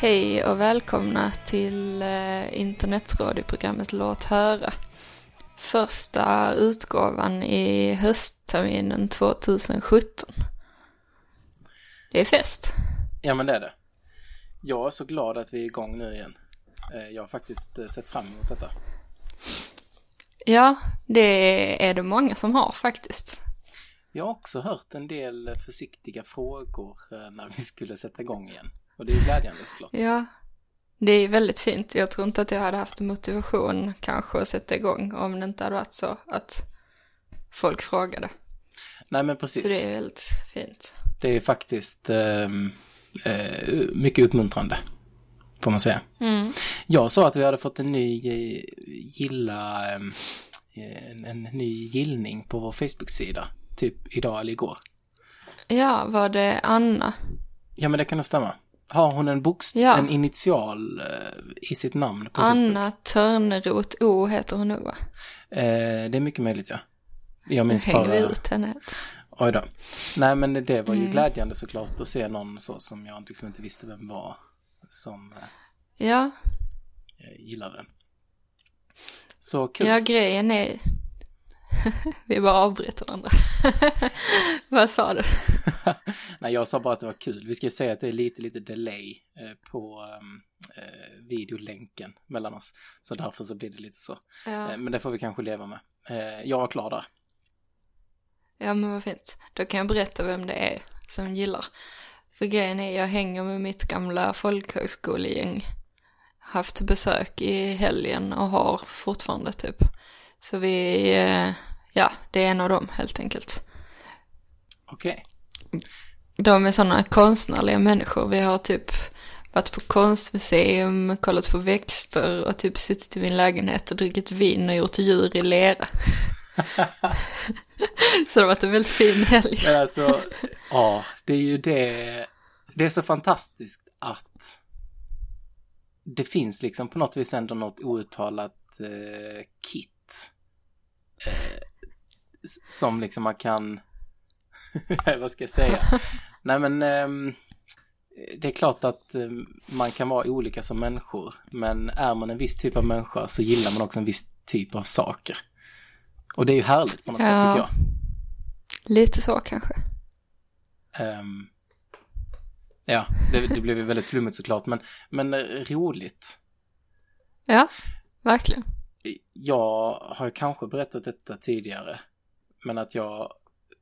Hej och välkomna till eh, internetradioprogrammet Låt höra. Första utgåvan i höstterminen 2017. Det är fest. Ja men det är det. Jag är så glad att vi är igång nu igen. Eh, Jag har faktiskt eh, sett fram emot detta. Ja, det är det många som har faktiskt. Jag har också hört en del försiktiga frågor när vi skulle sätta igång igen. Och det är glädjande såklart. Ja, det är väldigt fint. Jag tror inte att jag hade haft motivation kanske att sätta igång om det inte hade varit så att folk frågade. Nej men precis. Så det är väldigt fint. Det är faktiskt ehm, eh, mycket uppmuntrande. Får man säga. Mm. Jag sa att vi hade fått en ny eh, gilla, ehm, en, en ny gillning på vår Facebook-sida. Typ idag eller igår. Ja, var det Anna? Ja men det kan nog stämma. Har hon en bokstav, Ja. en initial eh, i sitt namn? Anna Törneroth O heter hon nog va? Eh, det är mycket möjligt ja. Jag Nu minns hänger bara... vi ut henne. Oj då. Nej men det var ju Mm. glädjande såklart att se någon så som jag liksom inte visste vem var som eh, Ja, gillade den. Så kul. ja grejen är... vi bara avbryter varandra. Vad sa du? Nej jag sa bara att det var kul. Vi ska ju säga att det är lite, lite delay eh, på ehm, eh, videolänken mellan oss. Så därför så blir det lite så. Ja, Eh, men det får vi kanske leva med. Eh, jag var klar där. ja men vad fint. Då kan jag berätta vem det är som gillar. För grejen är, jag hänger med mitt gamla folkhögskolegäng. Haft besök i helgen och har fortfarande typ. Så vi, eh, ja, det är en av dem helt enkelt. Okej. De är sådana konstnärliga människor. Vi har typ varit på konstmuseum, kollat på växter och typ suttit i min lägenhet och druckit vin och gjort djur i lera. Så det har varit en väldigt fin helg. Men alltså, ja, det är ju det. Det är så fantastiskt att det finns liksom på något vis ändå något outtalat eh, kit. Eh, som liksom man kan, vad ska jag säga? Nej men ehm, det är klart att eh, man kan vara olika som människor. Men är man en viss typ av människa så gillar man också en viss typ av saker. Och det är ju härligt på något sätt Ja. tycker jag. Lite så kanske. Ehm, ja, det, det blev ju väldigt flummigt såklart, men, men eh, roligt. Ja, verkligen. Jag har kanske berättat detta tidigare, men att jag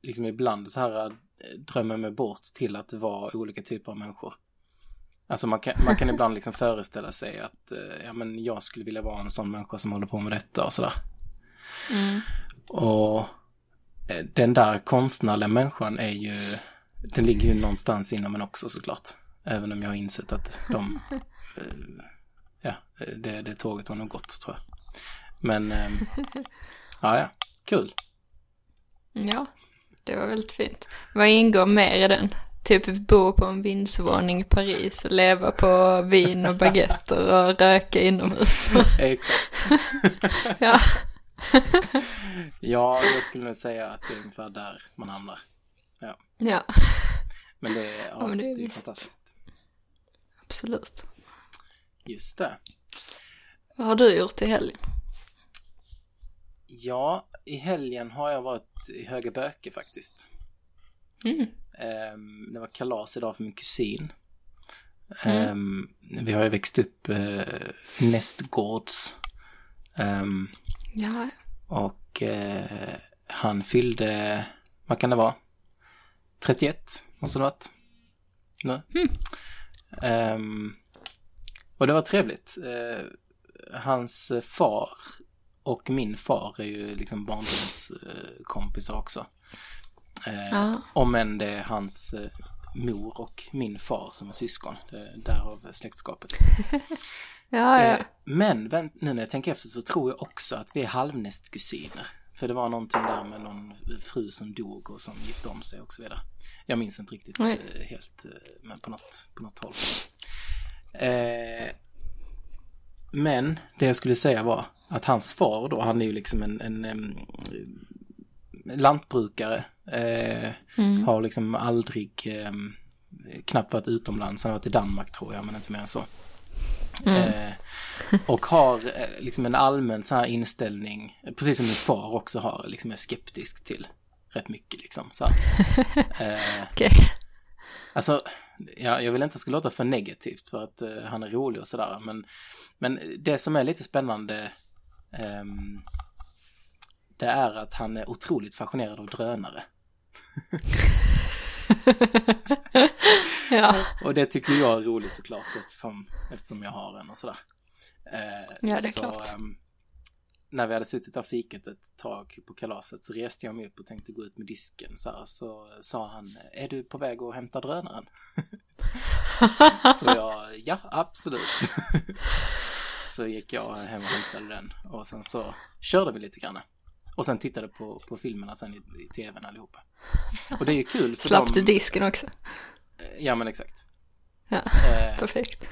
liksom ibland så här eh, drömmer mig bort till att vara olika typer av människor. Alltså man kan, man kan ibland liksom föreställa sig att eh, ja, men jag skulle vilja vara en sån människa som håller på med detta och sådär. Mm. Och eh, den där konstnärliga människan är ju, den ligger ju någonstans inom en också såklart. Även om jag har insett att de, ja, det, det tåget har nog gått tror jag. Men, eh, ja, ja, kul. Ja, det var väldigt fint. Vad ingår mer i den? Typ bo på en vindsvåning i Paris leva på vin och baguetter och röka inomhus. Exakt. ja. Ja, jag skulle nog säga att det är ungefär där man hamnar. ja, Men det, är- ja, Ja, men det är det är fantastiskt. absolut. Just det. Vad har du gjort i helgen? Ja, i helgen har jag varit i Höga Böke faktiskt. Mm. Ehm, det var kalas idag för min kusin. Mm. Ehm, vi har ju växt upp uh, nästgårds. Ehm, Ja, och eh, han fyllde, vad kan det vara? 31 måste det ha varit. Nu. Mm. Och det var trevligt. Eh, hans far och min far är ju liksom barndomskompisar också. Eh, Ja. Om än det är hans eh, mor och min far som är syskon. Därav släktskapet. ja, ja. Eh, Men vänt, nu när jag tänker efter så tror jag också att vi är halvnästkusiner. För det var någonting där med någon fru som dog och som gifte om sig och så vidare. Jag minns inte riktigt eh, helt, eh, men på något, på något håll. Eh, men det jag skulle säga var att hans far då, han är ju liksom en, en, em, lantbrukare. Eh, Mm. Har liksom aldrig em, knappt varit utomlands, han har varit i Danmark tror jag, men inte mer än så. Mm. Eh, och har eh, liksom en allmän så här inställning, precis som min far också har, liksom är skeptisk till rätt mycket liksom. Så här. Eh, Okej. Alltså, ja, jag vill inte att det ska låta för negativt för att eh, han är rolig och sådär. Men, men det som är lite spännande ehm, det är att han är otroligt fascinerad av drönare. ja. Och det tycker jag är roligt såklart eftersom, eftersom jag har en och sådär. Eh, Ja, det är så, klart. När vi hade suttit och fikat ett tag på kalaset så reste jag mig upp och tänkte gå ut med disken så här, så sa han, är du på väg att hämta drönaren? så jag, ja absolut. så gick jag hem och hämtade den och sen så körde vi lite grann. Och sen tittade på, på filmerna sen i, i tvn allihopa. Och det är ju kul för Slapp dem- du disken också? Ja men exakt. Ja, Eh, perfekt.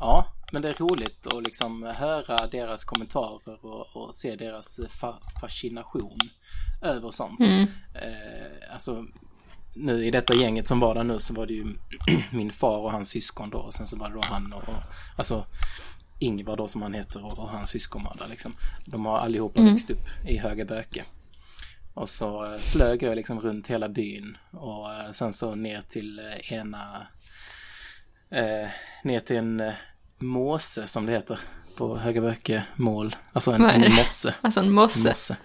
Ja, men det är roligt att liksom höra deras kommentarer och, och se deras fa fascination över sånt. Mm. Eh, alltså, nu i detta gänget som var där nu så var det ju min far och hans syskon då och sen så var det då han och, och alltså Ingvar då som han heter och, och hans där liksom. De har allihopa Mm. växt upp i Höga Böke. Och så eh, flög jag liksom runt hela byn och eh, sen så ner till eh, ena eh, ner till en måse som det heter på Höga Böke mål. Alltså en, en mosse. Alltså en mosse. mosse.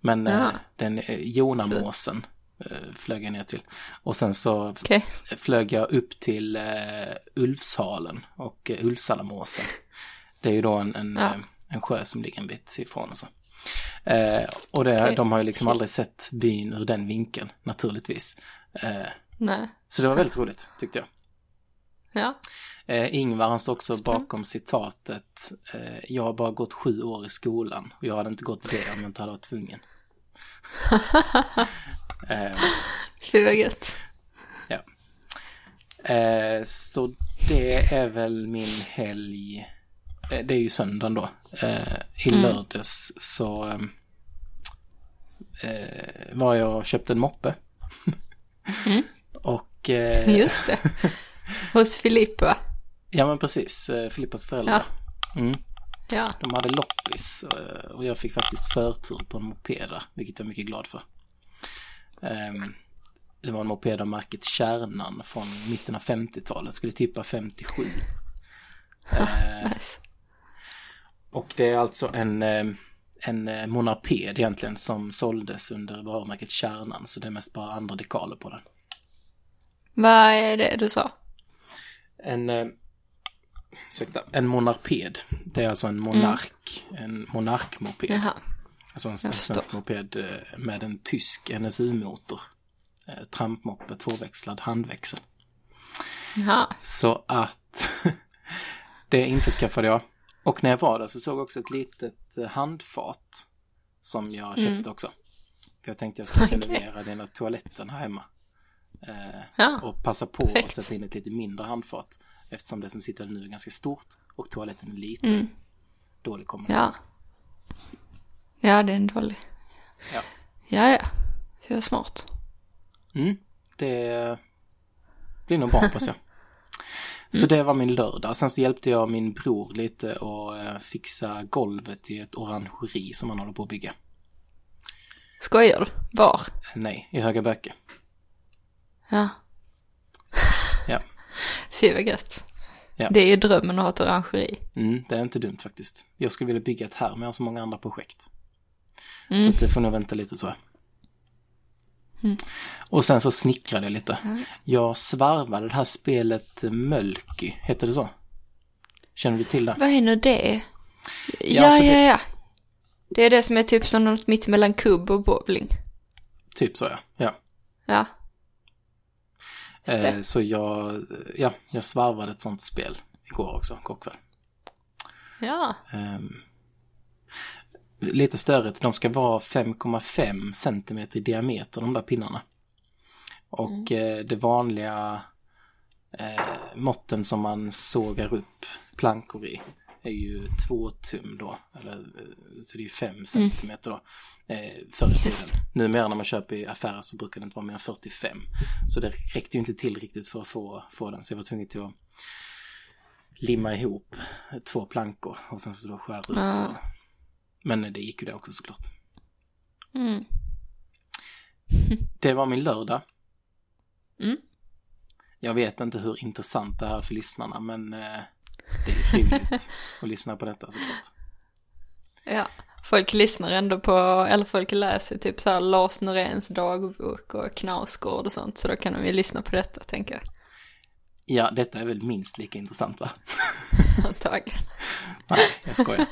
Men eh, Ja. den eh, Jonamåsen eh, flög jag ner till. Och sen så Okej. flög jag upp till eh, Ulfshalen och eh, Ulvsallamåsen. Det är ju då en, en, Ja. en sjö som ligger en bit ifrån och så. Eh, och det, Okej. de har ju liksom Shit. aldrig sett byn ur den vinkeln, naturligtvis. Eh, Nej. så det var väldigt roligt, tyckte jag. Ja. Eh, Ingvar han står också Spännande. bakom citatet eh, Jag har bara gått sju år i skolan och jag hade inte gått det om jag inte hade varit tvungen. eh, Fy vad gött. eh, så det är väl min helg. Eh, det är ju söndagen då. Eh, I Mm. lördags så eh, eh, var jag och köpte en moppe. Mm. och eh, Just det. Hos Filippa. ja men precis, eh, Filippas föräldrar. Mm. Ja. De hade loppis eh, och jag fick faktiskt förtur på en moped vilket jag är mycket glad för. Ehm, Det var en moped av märket Kärnan från mitten av 50-talet, skulle tippa 57. Eh, Nice. Och det är alltså en, eh, en monarped egentligen som såldes under varumärket Kärnan, så det är mest bara andra dekaler på den. Vad är det du sa? En, eh, ursäkta, en monarped, det är alltså en monark, en monarkmoped. Jaha. Alltså en svensk moped eh, med en tysk NSU-motor. Eh, Trampmoppe, tvåväxlad handväxel. Jaha. Så att det införskaffade jag. Och när jag var där så såg jag också ett litet eh, handfat. Som jag köpte Mm. också. För jag tänkte jag Okej. renovera den här toaletten här hemma. Eh, Ja. och passa på att perfekt. sätta in ett lite mindre handfat. Eftersom det som sitter nu är ganska stort och toaletten är liten. Mm. Dålig kombination. Ja. Ja, det är en dålig. Ja. Ja, ja. Jag är smart. Mm, det blir nog bra hoppas jag. Så det var min lördag. Sen så hjälpte jag min bror lite och eh, fixa golvet i ett orangeri som han håller på att bygga. Skojar du? Var? Nej, i Höga Böke. Ja. Ja. Fy vad gött. Ja. Det är ju drömmen att ha ett orangeri. Mm, det är inte dumt faktiskt. Jag skulle vilja bygga ett här men jag har så många andra projekt. Mm. Så att det får nog vänta lite jag. Mm. Och sen så snickrade jag lite. Jag svarvade det här spelet Mölky, heter det så? Känner du till det? Vad är nu det? Ja, alltså ja, det- ja. Det är det som är typ som något mitt mellan kubb och bowling. Typ så ja. ja. Ja. Eh, så jag, ja, jag svarvade ett sånt spel igår också, igår kväll. Ja. Ehm, lite större, de ska vara 5,5 centimeter i diameter de där pinnarna. Och eh, det vanliga eh, måtten som man sågar upp plankor i är ju två tum då. Eller, eh, så det är fem centimeter då. Eh, förr i tiden. Numera när man köper i affärer så brukar det inte vara mer än 45. Så det räckte ju inte till riktigt för att få, få den. Så jag var tvungen till att limma ihop två plankor och sen så då skära ut. Och, men det gick ju det också såklart. Mm. Det var min lördag. Mm. Jag vet inte hur intressant det här är för lyssnarna men eh, frivilligt att lyssna på detta såklart. Ja, folk lyssnar ändå på, eller folk läser typ så här Lars Noréns dagbok och Knausgård och sånt, så då kan de ju lyssna på detta, tänker jag. Ja, detta är väl minst lika intressant va? Antagligen. Nej, jag skojar.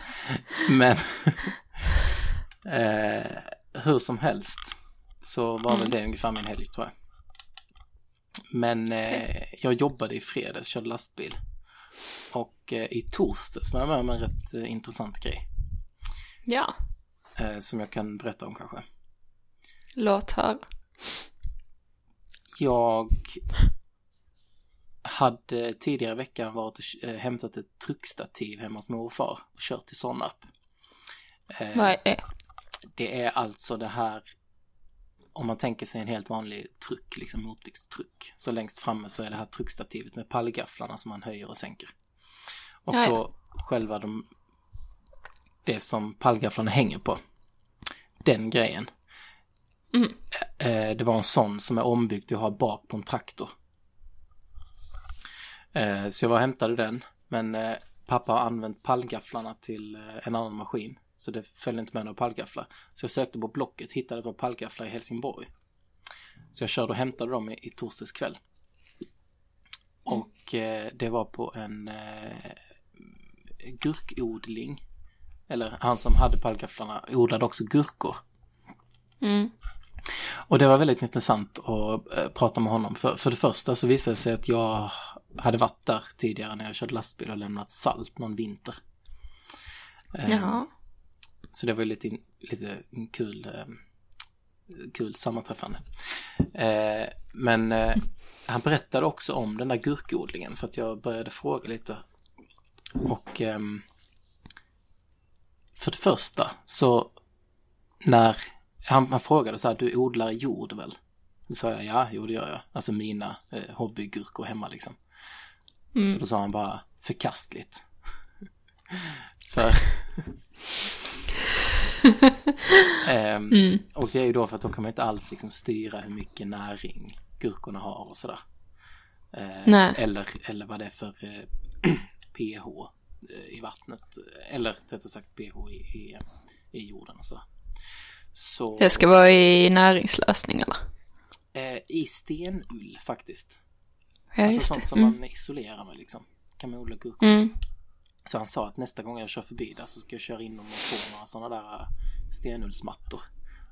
Men eh, hur som helst så var väl det ungefär min helg tror jag. Men eh, jag jobbade i fredags, körde lastbil. Och eh, i torsdags var jag med om en rätt eh, intressant grej. Ja, Eh, som jag kan berätta om kanske. låt höra. Jag hade tidigare i veckan varit och hämtat ett truckstativ hemma hos mor och kört till Sonnarp. Vad är det? Det är alltså det här om man tänker sig en helt vanlig truck, liksom motviktstruck. Så längst framme så är det här truckstativet med pallgafflarna som man höjer och sänker. Och Ja, ja. då själva de, det som pallgafflarna hänger på. Den grejen. Mm. Eh, det var en sån som är ombyggd till att ha bak på en traktor. Eh, så jag var och hämtade den. Men eh, pappa har använt pallgafflarna till eh, en annan maskin. Så det följde inte med några pallgafflar. Så jag sökte på Blocket, hittade par pallgafflar i Helsingborg. Så jag körde och hämtade dem i, i torsdags kväll. Och eh, det var på en eh, gurkodling. Eller han som hade pallgafflarna odlade också gurkor. Mm. Och det var väldigt intressant att eh, prata med honom. För, för det första så visade det sig att jag hade varit där tidigare när jag körde lastbil och lämnat salt någon vinter. Eh, Jaha. Så det var lite, lite kul, eh, kul sammanträffande. Eh, men eh, han berättade också om den där gurkodlingen för att jag började fråga lite. Och ehm, för det första så när han, han frågade så här, du odlar jord väl? Då sa jag, ja, jo det gör jag. Alltså mina eh, hobbygurkor hemma liksom. Så Mm. då sa han bara, förkastligt. för... Ehm, Mm. och det är ju då för att då kan man inte alls liksom styra hur mycket näring gurkorna har och sådär. Eh, Nej. Eller, eller vad det är för eh, pH eh, i vattnet. Eller rättare sagt pH i, i, i jorden och sådär. Så Det ska vara i näringslösning eller? eh, i stenull faktiskt. Ja, alltså sånt det. som Mm. man isolerar med liksom. Kan man odla gurkor. Mm. Så han sa att nästa gång jag kör förbi där så ska jag köra in dem och få några sådana där äh, stenullsmattor.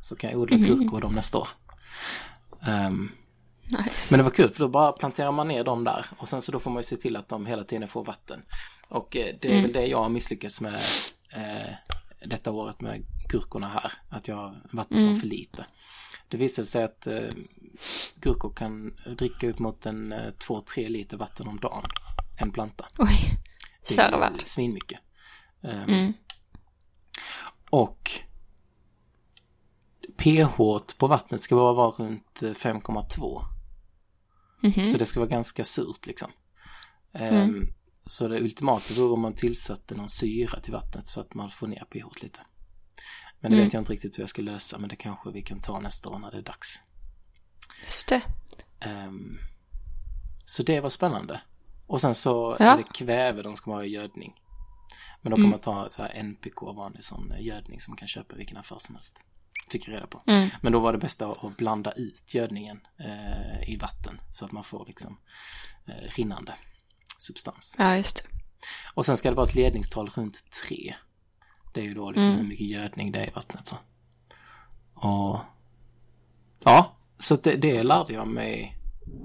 Så kan jag odla gurkor dem nästa år. Ehm, Nice. men det var kul för då bara planterar man ner dem där och sen så då får man ju se till att de hela tiden får vatten. Och eh, det är Mm. väl det jag har misslyckats med eh, detta året med gurkorna här. Att jag har vattnat dem Mm. för lite. Det visade sig att eh, gurkor kan dricka upp mot en eh, 2-3 liter vatten om dagen. En planta. Oj, Det kära är värld. svinmycket. Ehm, Mm. Och pH på vattnet ska bara vara runt eh, 5,2. Mhm. Så det ska vara ganska surt liksom. Ehm, Mm. Så det ultimata vore om man tillsatte någon syra till vattnet så att man får ner pH lite. Men det Mm. vet jag inte riktigt hur jag ska lösa men det kanske vi kan ta nästa år när det är dags. Just det. Ehm, så det var spännande. Och sen så Ja. är det kväve de ska ha i gödning. Men då kan Mm. man ta så här NPK, vanlig sån eh, gödning som man kan köpa i vilken affär som helst. Fick jag reda på. Mm. Men då var det bästa att blanda ut gödningen eh, i vatten så att man får liksom eh, rinnande substans. Ja, just det. Och sen ska det vara ett ledningstal runt 3. Det är ju då liksom Mm. hur mycket gödning det är i vattnet så. Och ja, så det, det lärde jag mig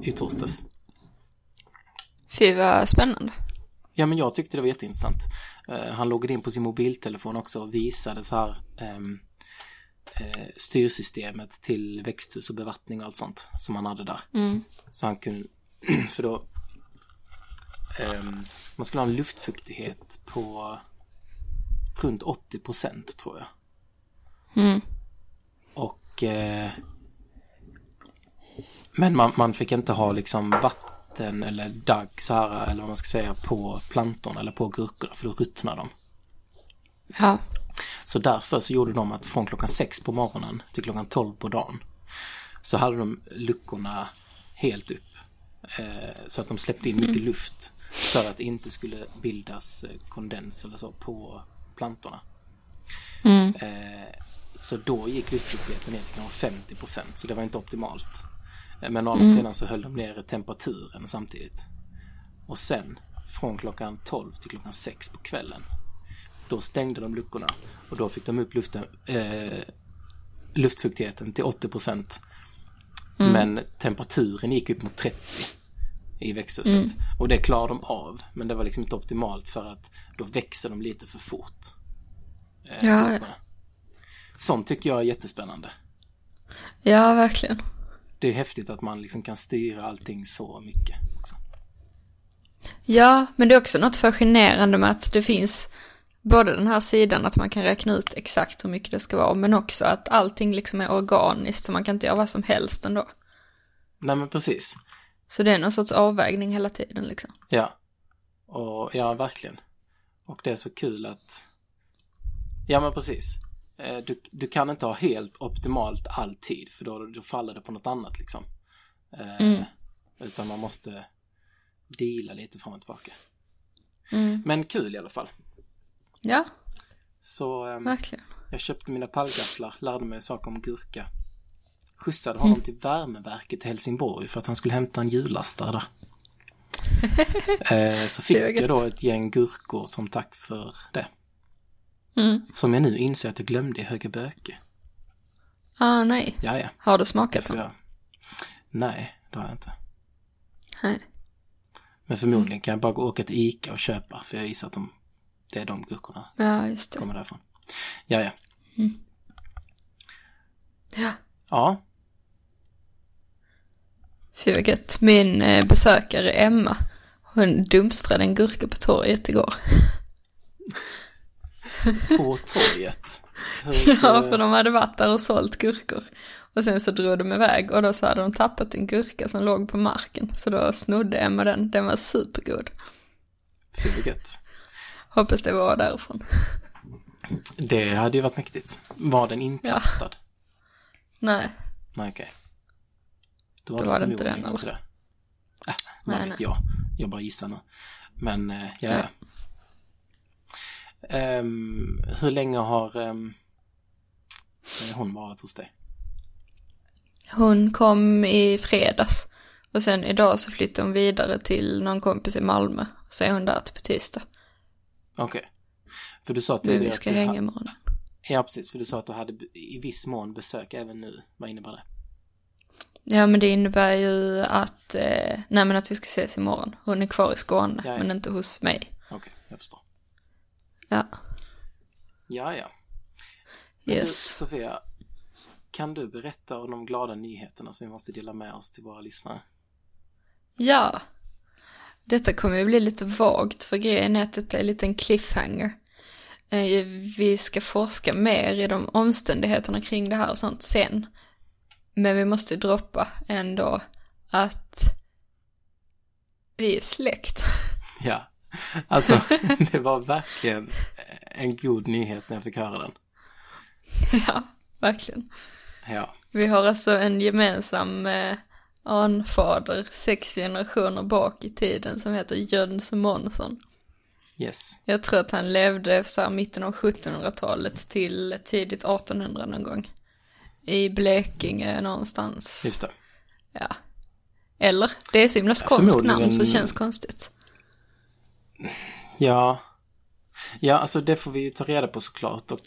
i torsdags. Fy vad spännande. Ja, men jag tyckte det var jätteintressant. Eh, han loggade in på sin mobiltelefon också och visade så här ehm, eh, styrsystemet till växthus och bevattning och allt sånt som han hade där. Mm. Så han kunde, för då ehm, man skulle ha en luftfuktighet på runt 80 procent tror jag. Mm. Och eh, men man, man fick inte ha liksom vatten eller dagg så här eller vad man ska säga på plantorna eller på gurkorna för då ruttnar de. Ja. Så därför så gjorde de att från klockan sex på morgonen till klockan 12 på dagen så hade de luckorna helt upp. Eh, så att de släppte in mycket luft för att det inte skulle bildas eh, kondens eller så på plantorna. Mm. Eh, så då gick luftfuktigheten ner till kanske 50 procent så det var inte optimalt. Eh, Men å andra sidan så höll de nere temperaturen samtidigt. Och sen från klockan 12 till klockan 6 på kvällen då stängde de luckorna och då fick de upp luften, eh, luftfuktigheten till 80 procent. Men temperaturen gick upp mot 30 i växthuset. Och det klarade de av. Men det var liksom inte optimalt för att då växer de lite för fort. Eh, Ja. Sånt tycker jag är jättespännande. ja, verkligen. Det är häftigt att man liksom kan styra allting så mycket. Också. Ja, men det är också något fascinerande med att det finns både den här sidan att man kan räkna ut exakt hur mycket det ska vara, men också att allting liksom är organiskt så man kan inte göra vad som helst ändå. Nej men precis. Så det är någon sorts avvägning hela tiden liksom. Ja. Och ja, verkligen. Och det är så kul att... Ja men precis. Eh, Du, du kan inte ha helt optimalt alltid för då, då faller det på något annat liksom. Eh, Mm. Utan man måste deala lite fram och tillbaka. Mm. Men kul i alla fall. Ja, Så ehm, verkligen. jag köpte mina pallgafflar, lärde mig saker om gurka. Skjutsade honom till värmeverket i Helsingborg för att han skulle hämta en hjullastare där. Eh, Så fick jag då ett gäng gurkor som tack för det. Mm. Som jag nu inser att jag glömde i Högeböke. Ah, nej. Ja, ja. Har du smakat dem? jag... Nej, det har jag inte. Nej. Men förmodligen kan jag bara gå och åka till Ica och köpa för jag gissar att de, det är de gurkorna Ja, just det. kommer därifrån. Ja, ja. Ja. Ja, Fy vad gött. Min eh, besökare Emma, hon dumstrade en gurka på torget igår. på torget. Hur, Ja, för de hade varit där och sålt gurkor. Och sen så drog de iväg och då så hade de tappat en gurka som låg på marken. Så då snodde Emma den. Den var supergod. Fy vad gött. Hoppas det var därifrån. Det hade ju varit mäktigt. Var den inkastad? Nej, Nej, okej. Då Då var det inte den, inte det. Äh, Nej, nej. jag. Jag bara gissar nu. Men, eh, ja, Ja. Ehm, hur länge har eh, hon varit hos dig? hon kom i fredags. Och sen idag så flyttade hon vidare till någon kompis i Malmö. Och så är hon där till på tisdag. Okej. För du sa Men tidigare vi att ska du hänga imorgon. Ja, precis. För du sa att du hade i viss mån besök även nu. Vad innebär det? Ja men det innebär ju att, eh, nej men att vi ska ses imorgon. Hon är kvar i Skåne, Ja, ja. men inte hos mig. Okej, jag förstår. Ja, Ja, ja. Men du, yes. Sofia, kan du berätta om de glada nyheterna som vi måste dela med oss till våra lyssnare? Ja. Detta kommer ju bli lite vagt för grejen är att detta är en cliffhanger. Eh, Vi ska forska mer i de omständigheterna kring det här och sånt sen. Men vi måste droppa ändå att vi är släkt. Ja, alltså det var verkligen en god nyhet när jag fick höra den. ja, verkligen. Ja, Vi har alltså en gemensam eh, anfader sex generationer bak i tiden som heter Jöns Månsson. yes. Jag tror att han levde så här mitten av 1700-talet till tidigt 1800 någon gång. I Blekinge någonstans. Just det. Ja. Eller, det är så himla skånskt namn så det känns konstigt. Ja, ja alltså det får vi ju ta reda på såklart. Och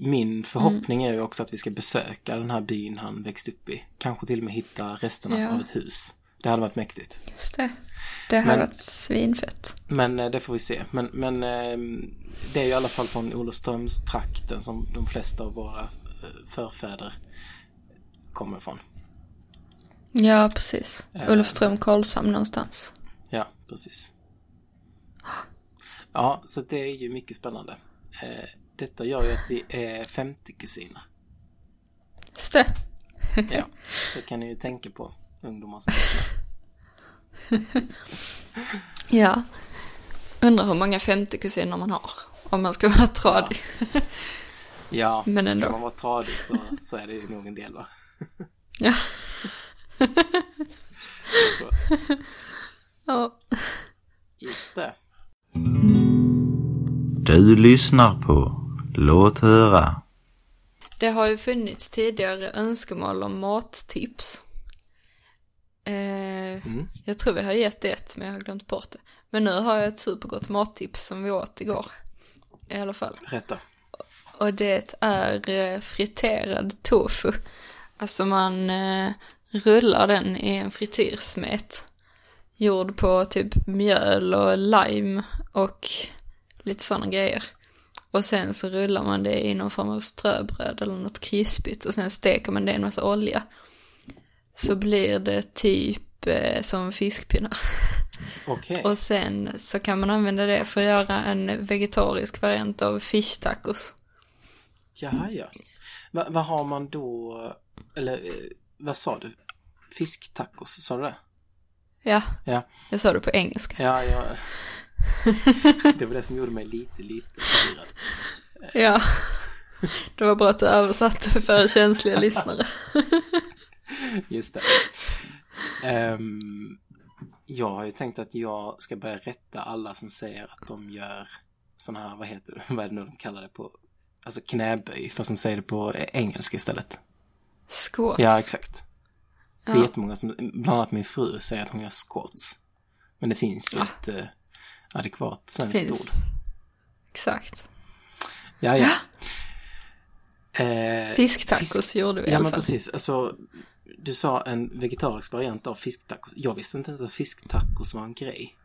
min förhoppning är ju också att vi ska besöka den här byn han växte upp i. Kanske till och med hitta resterna Ja. av ett hus. Det hade varit mäktigt. Just det. Det har Men- varit svinfett. Men eh, det får vi se. Men, men eh, det är ju i alla fall från Olofströmstrakten som de flesta av våra eh, förfäder kommer ifrån. Ja, precis. Eh. Olofström, Karlshamn någonstans. Ja, precis. Ja, så det är ju mycket spännande. Eh, detta gör ju att vi är 50 kusiner. Just det. Ja, det kan ni ju tänka på, ungdomar som lyssnar. Ja. Undrar hur många 50 kusiner man har. Om man ska vara tradig. Ja, Men ändå. ska man vara tradig så, så är det ju nog en del va? Ja. Ja. Just det. Du lyssnar på Låt höra. Det har ju funnits tidigare önskemål om mattips. Eh, Mm. Jag tror vi har gett ett, men jag har glömt bort det. Men nu har jag ett supergott mattips som vi åt igår. I alla fall. Berätta. Och det är eh, friterad tofu. Alltså man eh, rullar den i en frityrsmet. Gjord på typ mjöl och lime och lite sådana grejer. Och sen så rullar man det i någon form av ströbröd eller något krispigt och sen steker man det i en massa olja. Så blir det typ eh, som fiskpinnar. Okej. Och sen så kan man använda det för att göra en vegetarisk variant av fish tacos. Jaha, ja. Va- Vad har man då, eller eh, vad sa du? Fisktacos, sa du det? Ja, Ja. jag sa det på engelska. Ja, ja. Det var det som gjorde mig lite, lite förvirrad. Ja. Det var bra att du översatte för känsliga lyssnare. Just det. Ehm, jag har ju tänkt att jag ska börja rätta alla som säger att de gör sådana här, vad heter det, vad är det nu de kallar det på? Alltså knäböj, fast de säger det på engelska istället. Squats. Ja, exakt. Det är Ja. jättemånga som, bland annat min fru, säger att hon gör squats. Men det finns ju Ja. ett eh, adekvat svenskt Finns. ord. Exakt. Ja, ja. Eh, Fisktacos fisk- gjorde vi i Ja, alla men fall. precis. Alltså, du sa en vegetarisk variant av fisktacos. Jag visste inte att fisktacos var en grej.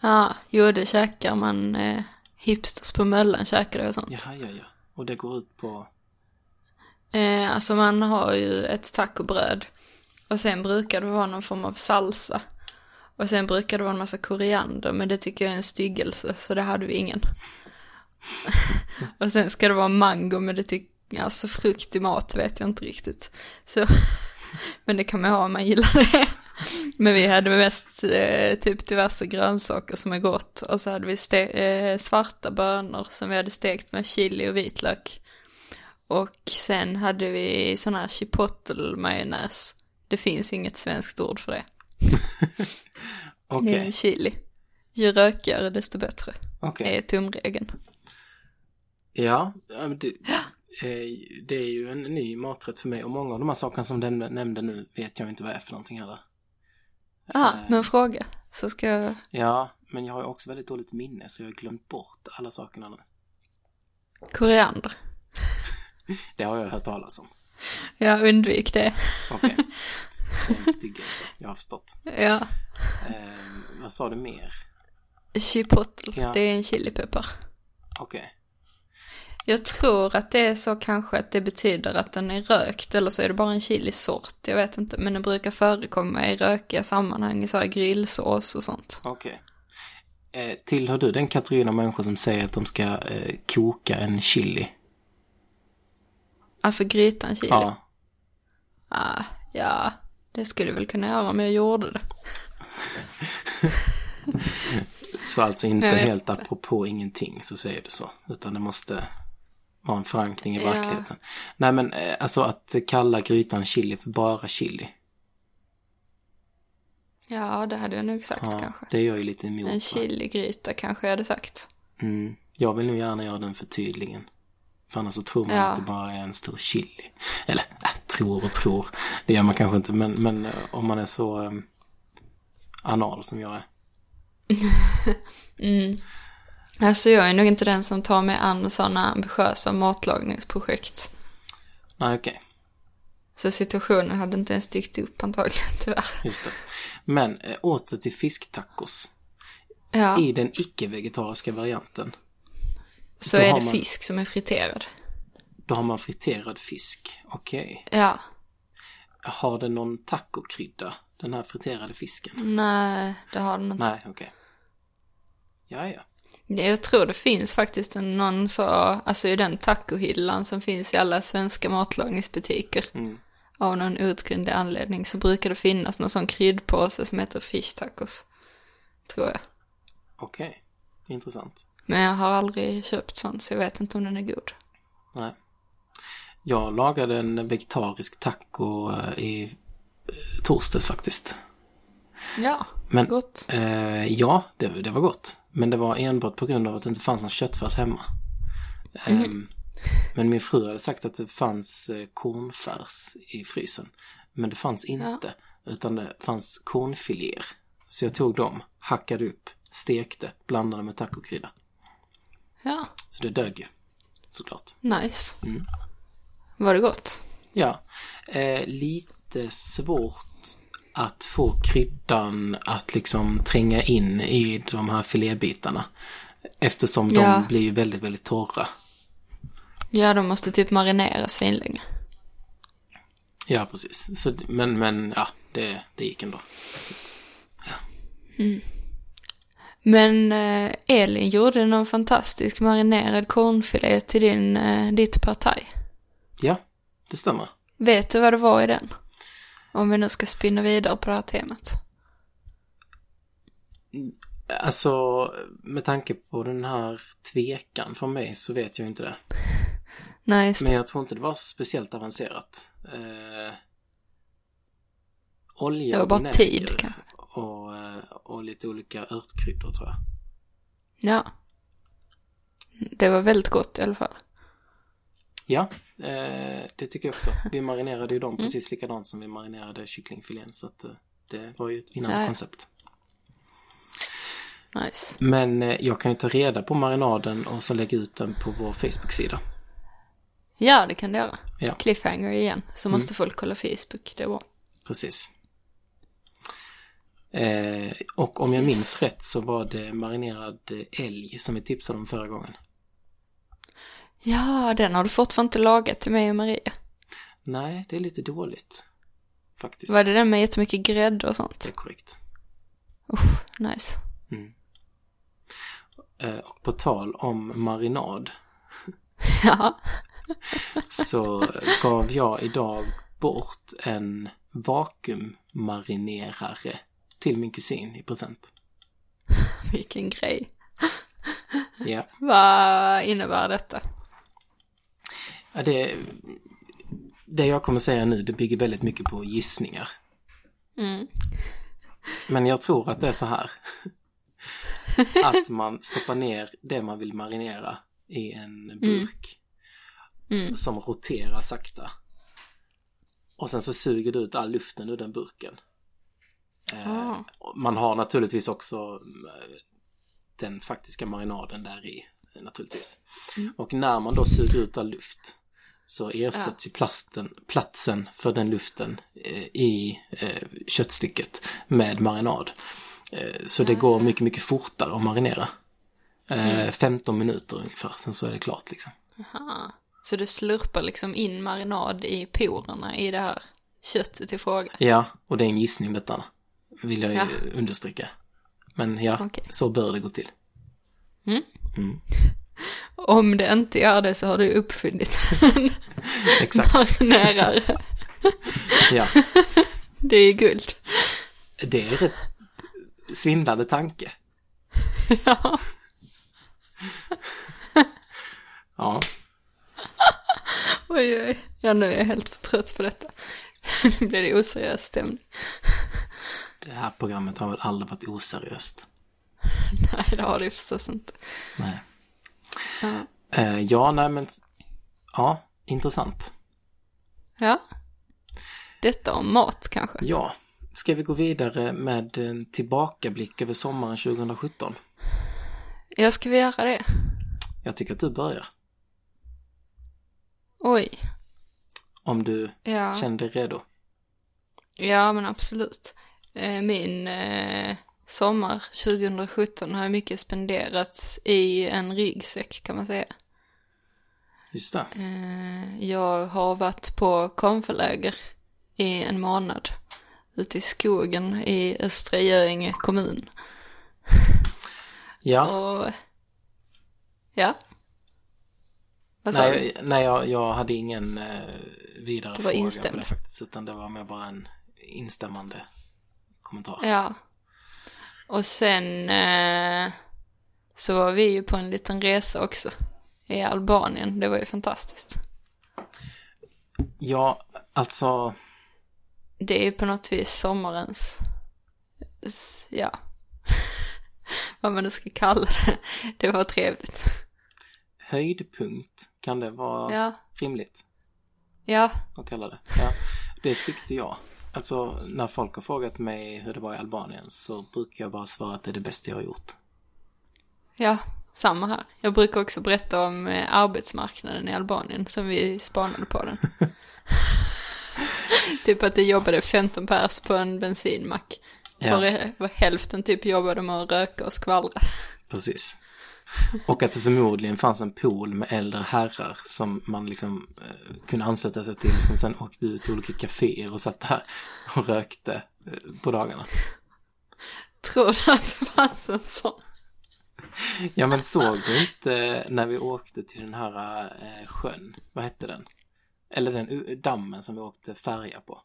Ja, jo det käkar man. Eh, hipsters på Möllan käkar det och sånt. Jaha, ja, ja. Och det går ut på... Eh, alltså man har ju ett tacobröd. Och sen brukar det vara någon form av salsa. Och sen brukar det vara en massa koriander, men det tycker jag är en styggelse, så det hade vi ingen. och sen ska det vara mango, men det tycker alltså frukt i mat vet jag inte riktigt. Så, men det kan man ha om man gillar det. Men vi hade mest eh, typ diverse grönsaker som är gott. Och så hade vi ste- eh, svarta bönor som vi hade stekt med chili och vitlök. Och sen hade vi sån här chipotle-majonnäs. Det finns inget svenskt ord för det. Okej, Det är chili. Ju rökigare desto bättre. okej. är tumregeln. Ja, det, eh, det är ju en ny maträtt för mig. Och många av de här sakerna som den nämnde nu vet jag inte vad det är för någonting heller. Ja, Eh, men fråga. Så ska jag... Ja, men jag har ju också väldigt dåligt minne så jag har glömt bort alla sakerna nu. Koriander. Det har jag hört talas om. Jag undvik det. Okej. Det är en styggelse, jag har förstått. Ja. Eh, vad sa du mer? Chipotle, Ja. det är en chilipeppar. Okej. Jag tror att det är så kanske att det betyder att den är rökt eller så är det bara en chilisort. Jag vet inte, men den brukar förekomma i rökiga sammanhang i så här grillsås och sånt. Okej. Eh, tillhör du den kategorin av människor som säger att de ska eh, koka en chili? Alltså grytan chili. Ja. Ah, ja, det skulle jag väl kunna göra om jag gjorde det. Så alltså inte helt apropå ingenting så säger du så. Utan det måste vara en förankring i Ja. verkligheten. Nej men eh, alltså att kalla grytan chili för bara chili. Ja, det hade jag nog sagt Ja, kanske. det är jag ju lite emot. En chiligryta kanske jag hade sagt. Mm. Jag vill nog gärna göra den förtydligen. För annars så tror man Ja. att det bara är en stor chili. Eller, äh, tror och tror. Det gör man kanske inte. Men, men eh, om man är så eh, anal som jag är. Mm. Alltså jag är nog inte den som tar mig an sådana ambitiösa matlagningsprojekt. Nej, okej. Så situationen hade inte ens dykt upp antagligen, tyvärr. Just det. Men eh, åter till fisktacos. Ja, I den icke-vegetariska varianten. Så är det man- fisk som är friterad. Då har man friterad fisk. Okej. Ja, Har den någon tacokrydda? Den här friterade fisken? nej, det har den inte. Nej, okej. Ja, ja. Jag tror det finns faktiskt en, någon så, alltså i den tacohyllan som finns i alla svenska matlagningsbutiker. Mm. Av någon outgrundlig anledning så brukar det finnas någon sån kryddpåse som heter fish tacos. Tror jag. Okej. Intressant. Men jag har aldrig köpt sån så jag vet inte om den är god. Nej. Jag lagade en vegetarisk taco eh, i eh, torsdags faktiskt. Ja, Men gott. eh, ja, det, det var gott. Men det var enbart på grund av att det inte fanns någon köttfärs hemma. Ehm, men min fru hade sagt att det fanns eh, kornfärs i frysen. Men det fanns inte. Utan det fanns kornfiléer. Så jag tog dem, hackade upp, stekte, blandade med tacokrydda. Ja, Så det dög ju. Såklart. nice. Mm. Var det gott? Ja, eh, lite svårt att få kryddan att liksom tränga in i de här filébitarna. Eftersom de Ja. blir ju väldigt, väldigt torra. Ja, de måste typ marineras svinlänge. Ja, precis. Så, men, men ja, det, det gick ändå. Men eh, Elin gjorde någon fantastisk marinerad kornfilé till din, eh, ditt partaj. Ja, det stämmer. Vet du vad det var i den? Om vi nu ska spinna vidare på det här temat. Alltså, med tanke på den här tvekan från mig så vet jag inte det. Nej, just Men jag tror inte det var speciellt avancerat. Eh, olja, Det var bara vinäger tid, kanske. Och, eh, och lite olika örtkryddor tror jag. Ja. Det var väldigt gott i alla fall. Ja, eh, det tycker jag också. Vi marinerade ju dem Mm. precis likadant som vi marinerade kycklingfilén. Så att eh, det var ju ett vinnande koncept. Nice. Men jag kan ju ta reda på marinaden och så lägga ut den på vår Facebook-sida. Ja, det kan det göra. Ja. Mm. Cliffhanger igen. Så måste folk kolla Facebook. Det var. Precis. Eh, och om jag minns rätt så var det marinerad eh, älg som vi tipsade om förra gången. Ja, den har du fortfarande inte lagat till mig och Maria. Nej, det är lite dåligt. Faktiskt. Var det den med jättemycket grädde och Det sånt? är korrekt. Usch, nice. Eh, och på tal om marinad Ja. så gav jag idag bort en vakuummarinerare till min kusin i present. Vilken grej. Ja, Vad innebär detta? ja det, det jag kommer säga nu det bygger väldigt mycket på gissningar. Mm. Men jag tror att det är så här. Att man stoppar ner det man vill marinera i en burk. Mm. Som roterar sakta. Och sen så suger du ut all luften ur den burken. Eh, Ah. Man har naturligtvis också eh, den faktiska marinaden där i eh, naturligtvis. Mm. Och när man då suger ut all luft så ersätts ju plasten, platsen för den luften eh, i eh, köttstycket med marinad. Eh, så det går mycket, mycket fortare att marinera. Eh, 15 minuter ungefär, sen så är det klart liksom. Aha. Så du slurpar liksom in marinad i porerna i det här köttet i fråga? Ja, och det är en gissning detta, vill jag ju Ja. understryka. Men ja, Okej. så bör det gå till. Om det inte gör det så har du uppfunnit en Exakt, ja. Det är guld. Det är rätt svindlande tanke. Ja. Ja, Oj, oj. Ja, nu är jag helt för trött på detta. Nu blir det oseriös stämning. Det här programmet har väl aldrig varit oseriöst. Nej, det har det förstås inte. Nej. Ja. Eh, ja, nej men, ja, intressant. ja. Detta om mat kanske? Ja, ska vi gå vidare med en tillbakablick över sommaren 2017? Ja, ska vi göra det? Jag tycker att du börjar. Oj. Om du Ja. känner dig redo. Ja, men absolut. Eh, Min eh, sommar 2017 har mycket spenderats i en ryggsäck kan man säga. Just det. Eh, Jag har varit på konferläger i en månad ute i skogen i Östra Göinge kommun. Ja, Och... Ja. Vad sa du? nej, nej jag, jag hade ingen vidare Du var fråga instämd. på det faktiskt, utan det var mer bara en instämmande kommentar. Ja. Och sen eh, så var vi ju på en liten resa också i Albanien. Det var ju fantastiskt. Ja, alltså, Det är ju på något vis sommarens, ja, vad man nu ska kalla det. Det var trevligt. höjdpunkt, kan det vara Ja, rimligt ja, att kalla det? Ja, det tyckte jag. Alltså, när folk har frågat mig hur det var i Albanien så brukar jag bara svara att det är det bästa jag har gjort. ja, samma här. Jag brukar också berätta om eh, arbetsmarknaden i Albanien som vi spanade på den. typ att det jobbade 15 pers på en bensinmack. Ja. Var hälften typ jobbade med att röka och skvallra. Precis. Och att det förmodligen fanns en pool med äldre herrar som man liksom eh, kunde ansluta sig till som sen åkte ut till olika kaféer och satt där och rökte eh, på dagarna. Tror du att det fanns en sån? Ja men såg du inte när vi åkte till den här eh, sjön, vad hette den? Eller den dammen som vi åkte färja på.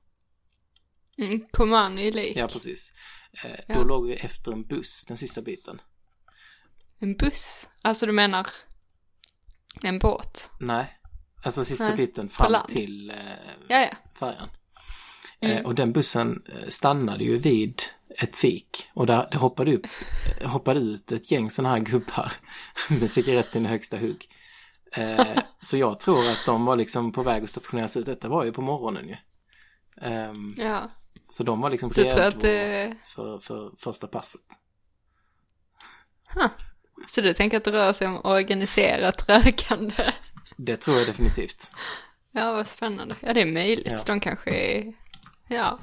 Mm, Komani Lake. Ja precis. Eh, Ja. Då låg vi efter en buss den sista biten. En buss? Alltså du menar en båt? Nej, alltså sista Nej, biten fram till eh, Ja, ja. färjan. Mm. Eh, och den bussen eh, stannade ju vid ett fik och där det hoppade, upp, eh, hoppade ut ett gäng sådana här gubbar med cigaretten i högsta hugg. Eh, så jag tror att de var liksom på väg att stationeras ut. Detta var ju på morgonen ju. Ehm, ja. så de var liksom redo att för, för första passet. Huh. Så du tänker att det rör sig om organiserat rökande? Det tror jag definitivt. Ja, vad spännande. Ja, det är möjligt. Ja. De kanske är... Ja.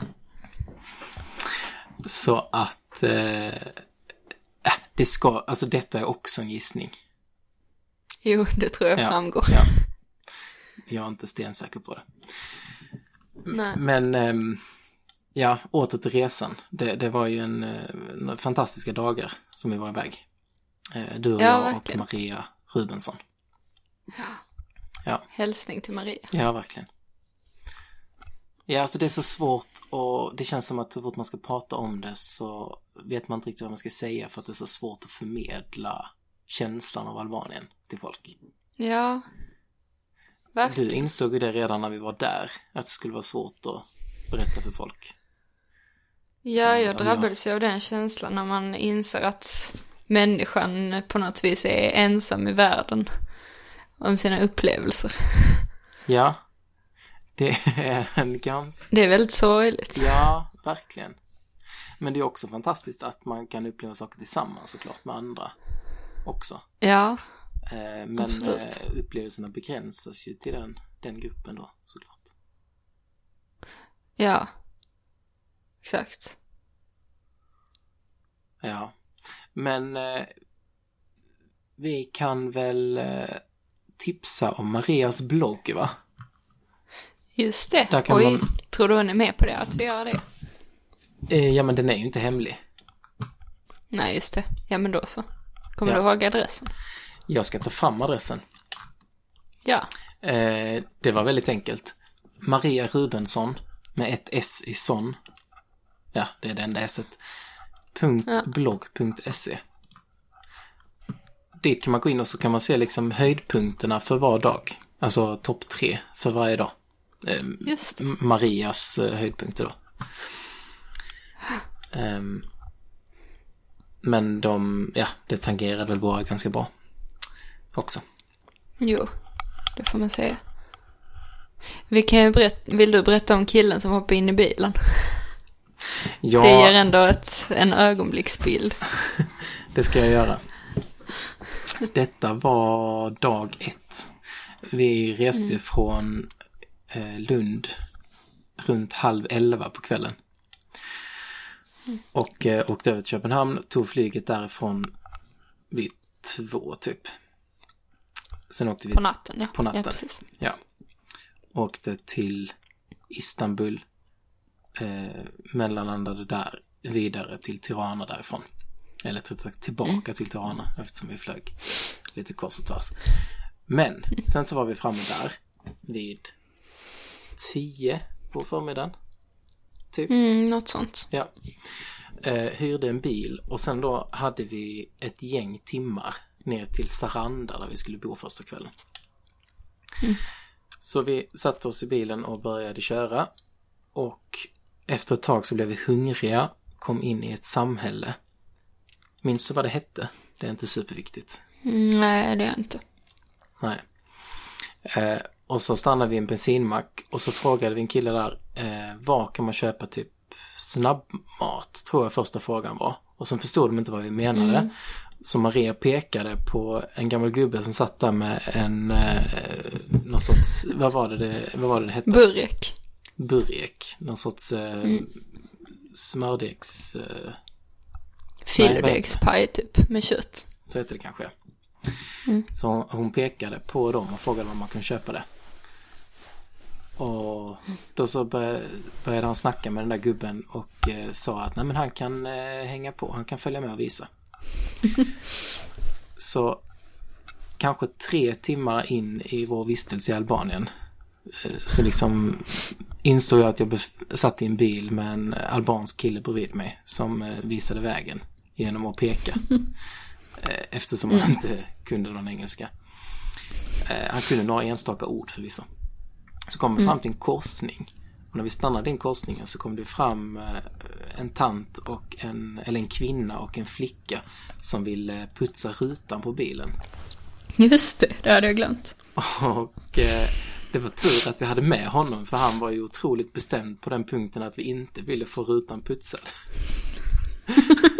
Så att eh, äh, det ska, alltså detta är också en gissning. Jo, det tror jag Ja, framgår. Ja. Jag är inte stensäker på det. Nej. Men ehm, ja, åter till resan. Det, det var ju en, eh, några fantastiska dagar som vi var iväg. Eh, Du och Ja, jag verkligen. och Maria Rubensson. Hälsning till Maria. Ja, verkligen. Ja, alltså det är så svårt och det känns som att så fort man ska prata om det så vet man inte riktigt vad man ska säga för att det är så svårt att förmedla känslan av Albanien till folk. Ja. Du Verkligen. insåg ju det redan när vi var där, att det skulle vara svårt att berätta för folk. Ja, Ja, jag drabbades ju av den känslan när man inser att människan på något vis är ensam i världen om sina upplevelser. Ja, det är en ganska... Det är väldigt sorgligt. Ja, verkligen. Men det är också fantastiskt att man kan uppleva saker tillsammans såklart med andra också. Ja, Eh, Men Absolut. eh, upplevelserna begränsas ju till den, den gruppen då såklart. ja. Exakt. Ja, men eh, vi kan väl eh, tipsa om Marias blogg va? Just det. Där kan Oj, man- tror du hon är med på det? Att vi gör det? Eh, ja, men den är ju inte hemlig. Nej, just det. Ja, men då så. Kommer Ja. du ihåg adressen? Jag ska ta fram adressen. Ja. Eh, det var väldigt enkelt. Maria Rubensson med ett S i son. Ja, det är det enda S-et. Blogg.se. Dit kan man gå in och så kan man se liksom höjdpunkterna för var dag. Alltså topp tre för varje dag. Eh, Just det. Marias eh, höjdpunkter då. Ehm, men de, ja, det tangerar väl våra ganska bra. Också. Jo, det får man säga. Vi kan ju berätta, vill du berätta om killen som hoppade in i bilen? Ja, Det ger ändå ett, en ögonblicksbild. Det ska jag göra. Detta var dag ett. Vi reste Mm. från eh, Lund runt halv elva på kvällen. Mm. Och eh, åkte över till Köpenhamn, tog flyget därifrån vid två typ. Sen åkte vi På natten, ja. På natten. Ja, precis. Ja. Åkte till Istanbul. Eh, mellanlandade där vidare till Tirana därifrån. Eller tillbaka till Tirana eftersom vi flög lite kors och tvärs. Men sen så var vi framme där vid 10 på förmiddagen. Typ. Mm, något sånt. Ja. Eh, hyrde en bil och sen då hade vi ett gäng timmar ner till Saranda där vi skulle bo första kvällen. Så vi satte oss i bilen och började köra. Och efter ett tag så blev vi hungriga, kom in i ett samhälle. Minns du vad det hette? Det är inte superviktigt. Mm, nej, det är inte. Nej. Eh, och så stannade vi i en bensinmack och så frågade vi en kille där, eh, var kan man köpa typ snabbmat? Tror jag första frågan var. Och så förstod de inte vad vi menade. Så Maria pekade på en gammal gubbe som satt där med en, eh, någon sorts, vad var det det, vad var det, det hette? Burek. Burek. Någon sorts eh, smördegs, eh, Filodegspaj typ, med kött. så heter det kanske. Så hon pekade på dem och frågade om man kunde köpa det. Och då så började, började han snacka med den där gubben och eh, sa att nej men han kan eh, hänga på, han kan följa med och visa. så kanske tre timmar in i vår vistelse i Albanien eh, så liksom insåg jag att jag satt i en bil med en albansk kille bredvid mig som eh, visade vägen genom att peka. Eh, Eftersom han inte kunde någon engelska. Eh, Han kunde några enstaka ord förvisso. Så kom vi fram till en korsning. Och när vi stannade i korsningen så kom det fram eh, en tant och en, eller en kvinna och en flicka som ville putsa rutan på bilen. Just det, det hade jag glömt. Och eh, det var tur att vi hade med honom för han var ju otroligt bestämd på den punkten att vi inte ville få rutan putsad.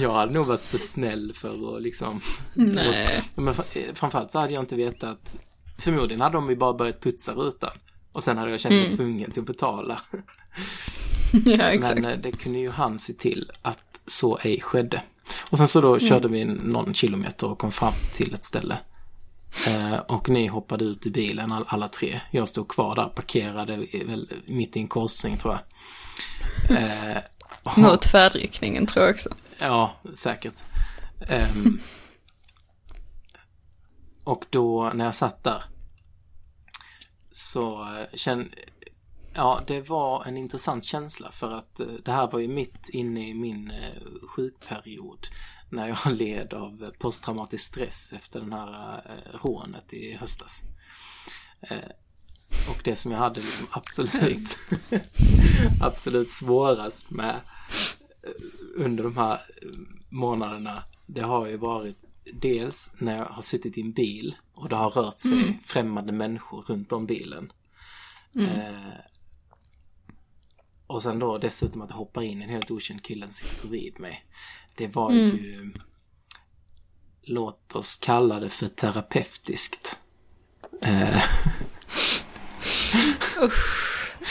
Jag hade nog varit för snäll för att liksom... Nej. Men eh, framförallt så hade jag inte vetat. Förmodligen hade de ju bara börjat putsa rutan. Och sen hade jag känt mig tvungen till att betala. ja, exakt. Men eh, det kunde ju han se till att så ej skedde. Och sen så då körde vi någon kilometer och kom fram till ett ställe. Eh, och ni hoppade ut i bilen all, alla tre. Jag stod kvar där, parkerade mitt i en korsning tror jag. Eh, och- Mot färdriktningen tror jag också. Ja, säkert. Ehm, och då när jag satt där så eh, kände Ja, det var en intressant känsla för att eh, det här var ju mitt inne i min eh, sjukperiod när jag led av posttraumatisk stress efter den här eh, rånet i höstas. Och det som jag hade liksom absolut absolut svårast med under de här månaderna det har ju varit dels när jag har suttit i en bil och det har rört sig främmande människor runt om bilen. Eh, och sen då dessutom att det hoppar in en helt okänd kille som sitter bredvid mig. Det var ju, låt oss kalla det för terapeutiskt. Eh,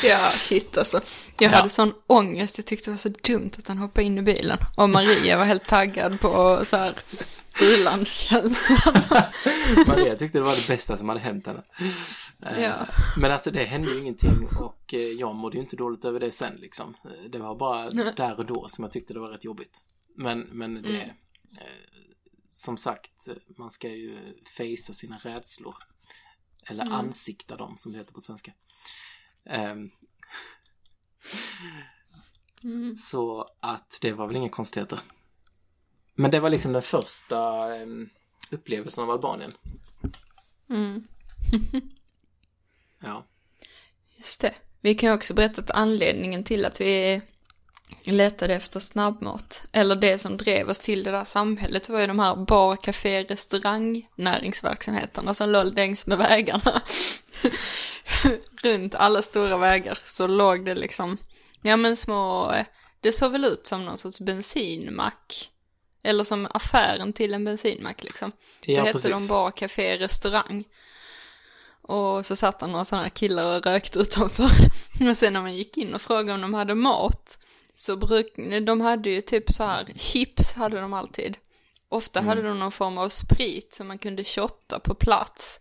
Ja, shit alltså. Jag Ja. hade sån ångest, jag tyckte det var så dumt att han hoppade in i bilen. Och Maria var helt taggad på så här u-landskänslan. Maria tyckte det var det bästa som hade hänt henne. Eh, Ja. Men alltså det hände ju ingenting och eh, jag mådde ju inte dåligt över det sen liksom. Eh, Det var bara där och då som jag tyckte det var rätt jobbigt. Men, men det, eh, som sagt, man ska ju fejsa sina rädslor. Eller ansikta dem som det heter på svenska. Ehm, Mm. Så att det var väl inga konstigheter. Men det var liksom den första ehm, upplevelsen av Albanien. Mm. Ja. Just det. Vi kan också berätta att anledningen till att vi letade efter snabbmat, eller det som drev oss till det där samhället var ju de här bar, café, restaurang näringsverksamheterna som låg längs med vägarna. Runt alla stora vägar så låg det liksom, ja men små, eh, det såg väl ut som någon sorts bensinmack. Eller som affären till en bensinmack liksom. Så Ja, hette precis. de bar, café, restaurang. Och så satt han några sådana killar och rökte utanför. Och sen när man gick in och frågade om de hade mat, så bruk, de hade ju typ så här, chips hade de alltid. Ofta hade de någon form av sprit som man kunde shotta på plats.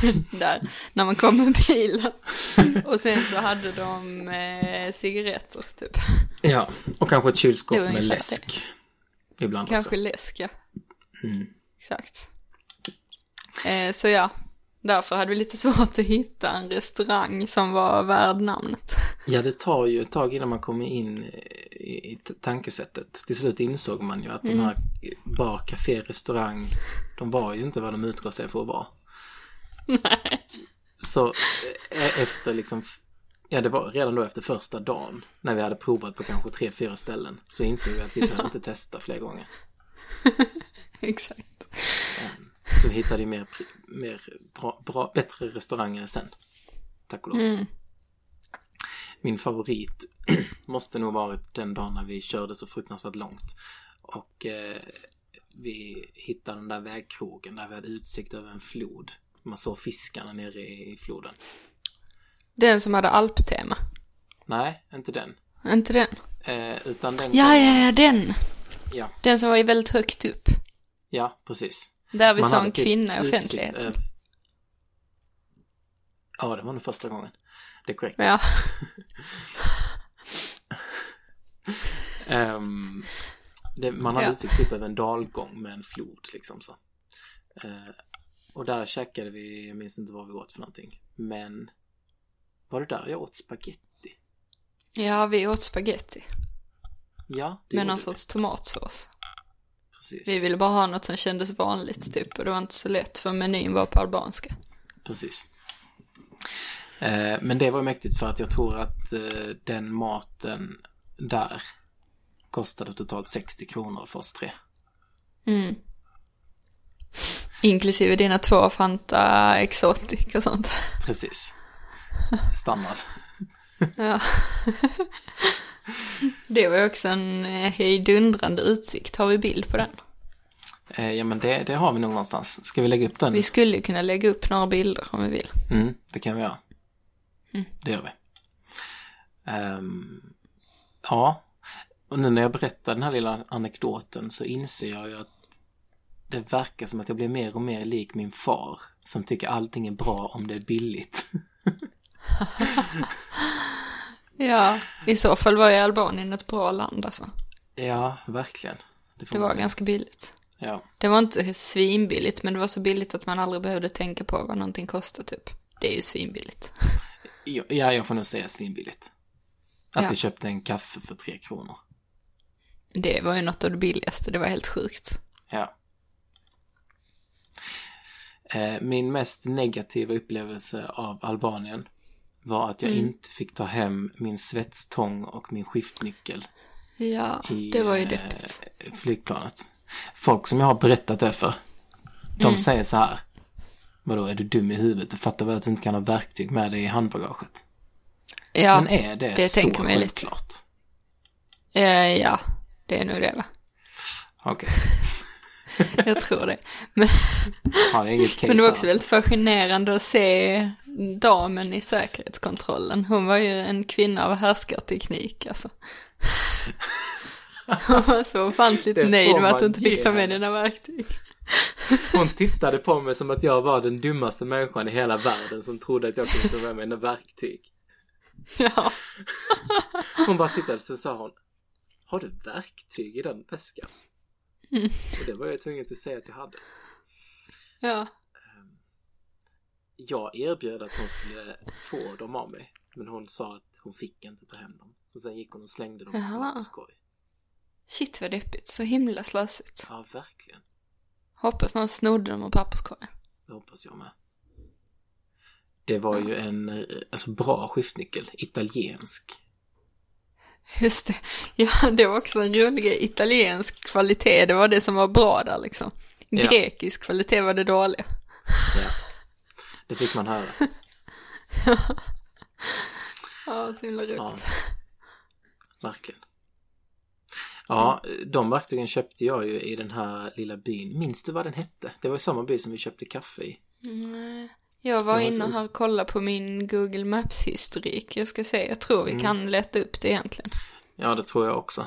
Där, när man kom med bilen. Och sen så hade de eh, cigaretter typ. Ja, och kanske ett kylskåp Det med läsk. Ibland Kanske också. läsk, ja. Mm. Exakt. Eh, så ja, därför hade vi lite svårt att hitta en restaurang som var värd namnet. Ja, det tar ju ett tag innan man kommer in i, i tankesättet. Till slut insåg man ju att de här bar, café, restaurang, de var ju inte vad de utgav sig för att vara. Nej. Så eh, efter liksom, ja det var redan då efter första dagen, när vi hade provat på kanske tre, fyra ställen, så insåg vi att vi behöver inte testa fler gånger. Exakt. Så vi hittade ju mer, mer bra, bra, bättre restauranger sen. Tack och lov. Mm. Min favorit måste nog varit den dagen när vi körde så fruktansvärt långt. Och eh, vi hittade den där vägkrogen där vi hade utsikt över en flod. Man såg fiskarna nere i floden. Den som hade alptema. Nej, inte den. Inte den? Eh, utan den Ja, ja, ja, den. ja. Den som var ju väldigt högt upp. Ja, precis. Där vi Man såg en typ kvinna i utsikt offentligheten. över- Ja, det var nog första gången. Det är korrekt. Ja. Ehm, det, man hade Ja. utsikt typ över en dalgång med en flod liksom så. Eh, och där käkade vi, jag minns inte vad vi åt för någonting. Men var det där jag åt spaghetti? ja, vi åt spaghetti. Ja, det Med någon sorts tomatsås. Precis. Vi ville bara ha något som kändes vanligt typ. Och det var inte så lätt för menyn var på albanska. Precis. Eh, men det var mäktigt för att jag tror att eh, den maten där kostade totalt 60 kronor för oss tre. Mm. Inklusive dina två Fanta Exotic och sånt. Precis. Standard. Ja. Det var ju också en eh, hejdundrande utsikt. Har vi bild på den? Eh, ja men det, det har vi nog någonstans. Ska vi lägga upp den? Vi skulle kunna lägga upp några bilder om vi vill. Mm, det kan vi göra. Mm. Det gör vi. Ehm, ja, och nu när jag berättar den här lilla anekdoten så inser jag ju att det verkar som att jag blir mer och mer lik min far som tycker allting är bra om det är billigt. Ja, i så fall var ju Albanien ett bra land alltså. ja, verkligen. Det man var ganska billigt. Ja, Det var inte svinbilligt, men det var så billigt att man aldrig behövde tänka på vad någonting kostar typ. Det är ju svinbilligt. ja, ja, jag får nog säga svinbilligt. Att Ja. köpte en kaffe för tre kronor. Det var ju något av det billigaste, det var helt sjukt. Ja. Eh, Min mest negativa upplevelse av Albanien var att jag Mm. inte fick ta hem min svetstång och min skiftnyckel Ja, i det var ju eh, deppigt. flygplanet. Folk som jag har berättat det för, de Mm. säger så här. Vadå, är du dum i huvudet? Du fattar väl att du inte kan ha verktyg med dig i handbagaget? Ja, Men är det, det så tänker ju lite. självklart? eh, ja, det är nog det va? Okej, Jag tror det. Men, har inget case men det var också alltså. väldigt fascinerande att se damen i säkerhetskontrollen. Hon var ju en kvinna av härskarteknik alltså. Hon var så ofantligt nöjd med att du inte fick ta med dina verktyg. Hon tittade på mig som att jag var den dummaste människan i hela världen som trodde att jag kunde ta med mina verktyg. Ja, Hon bara tittade så sa hon Har du verktyg i den väskan? Mm. Och det var jag tvungen att säga att jag hade. ja. Jag erbjöd att hon skulle få dem av mig. Men hon sa att hon fick inte ta hem dem. Så sen gick hon och slängde dem Jaha. en papperskorg. Shit vad deppigt, så himla slösigt. Ja, verkligen. Hoppas någon snodde dem ur papperskorgen. Det hoppas jag med. Det var ju en alltså, bra skiftnyckel. Italiensk. Just det. Ja, det var också en rolig italiensk kvalitet. Det var det som var bra där liksom. Ja. Grekisk kvalitet var det dåliga. Ja. Det fick man höra. Ja, så himla roligt. Ja. Verkligen. Ja, de verktygen köpte jag ju i den här lilla byn. Minns du vad den hette? Det var i samma by som vi köpte kaffe i. Mm, Jag var var inne så- och kollade på min Google Maps-historik. Jag ska se, jag tror vi Mm. kan leta upp det egentligen. Ja, det tror jag också.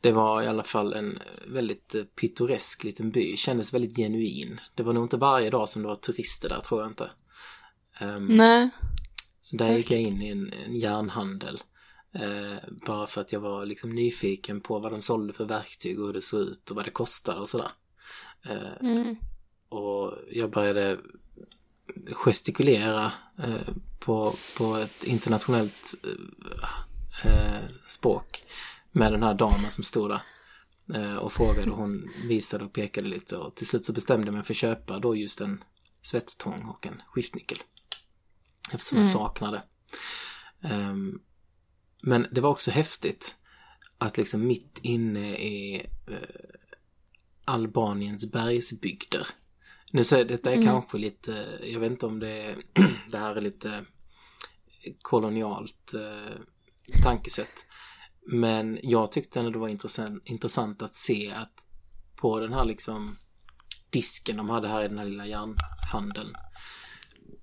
Det var i alla fall en väldigt eh, pittoresk liten by. Kändes väldigt genuin. Det var nog inte varje dag som det var turister där, tror jag inte. Ehm, Nej. Så där gick jag in i en, en järnhandel. Eh, bara för att jag var liksom nyfiken på vad de sålde för verktyg och hur det såg ut och vad det kostade och sådär. Eh, Mm. och jag började gestikulera eh, på, på ett internationellt språk med den här damen som stod där. Och frågade och hon visade och pekade lite och till slut så bestämde jag mig för att köpa då just en svetstång och en skiftnyckel. Eftersom jag Mm. saknade. Ehm, men det var också häftigt att liksom mitt inne i eh, Albaniens bergsbygder. Nu så är detta är Mm. kanske lite, jag vet inte om det är, det här är lite kolonialt eh, tankesätt. Men jag tyckte ändå det var intressant, intressant att se att på den här liksom disken de hade här i den här lilla järnhandeln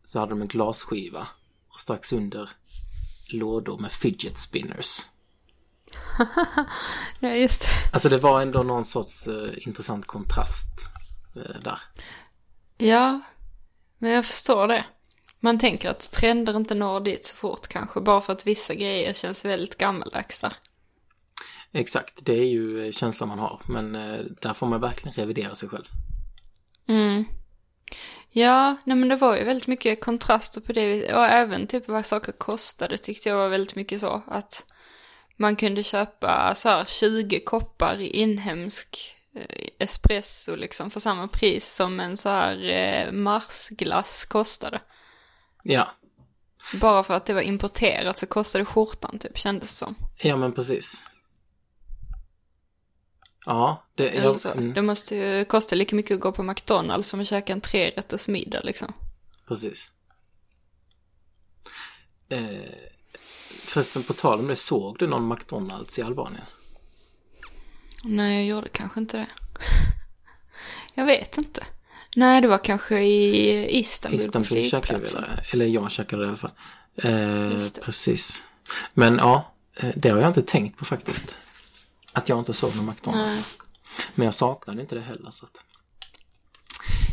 så hade de en glasskiva och strax under lådor med fidget spinners. Ja, just det. Alltså det var ändå någon sorts eh, intressant kontrast eh, där. Ja, men jag förstår det. Man tänker att trender inte når dit så fort kanske, bara för att vissa grejer känns väldigt gammaldags där. Exakt, det är ju eh, känslan man har. Men eh, där får man verkligen revidera sig själv. Mm. Ja, nej men det var ju väldigt mycket kontraster på det. Och även typ vad saker kostade tyckte jag var väldigt mycket så. Att man kunde köpa så här 20 koppar inhemsk eh, espresso liksom för samma pris som en så här eh, marsglass kostade. Ja, Bara för att det var importerat så kostade skjortan typ kändes som. ja men precis. Ja, det, Eller jag, så. mm, Det måste ju kosta lika mycket att gå på McDonalds som att käka en trerätters middag liksom. precis. Eh, förresten, på tal om det, såg du någon McDonalds i Albanien? Nej, jag gjorde kanske inte det. Jag vet inte. Nej, det var kanske i Istanbul, Istanbul på flygplatsen. Eller jag käkade det i alla fall. Eh, precis. Men ja, eh, det har jag inte tänkt på faktiskt. Att jag inte såg någon McDonalds. Nej. Men jag saknade inte det heller. Så att...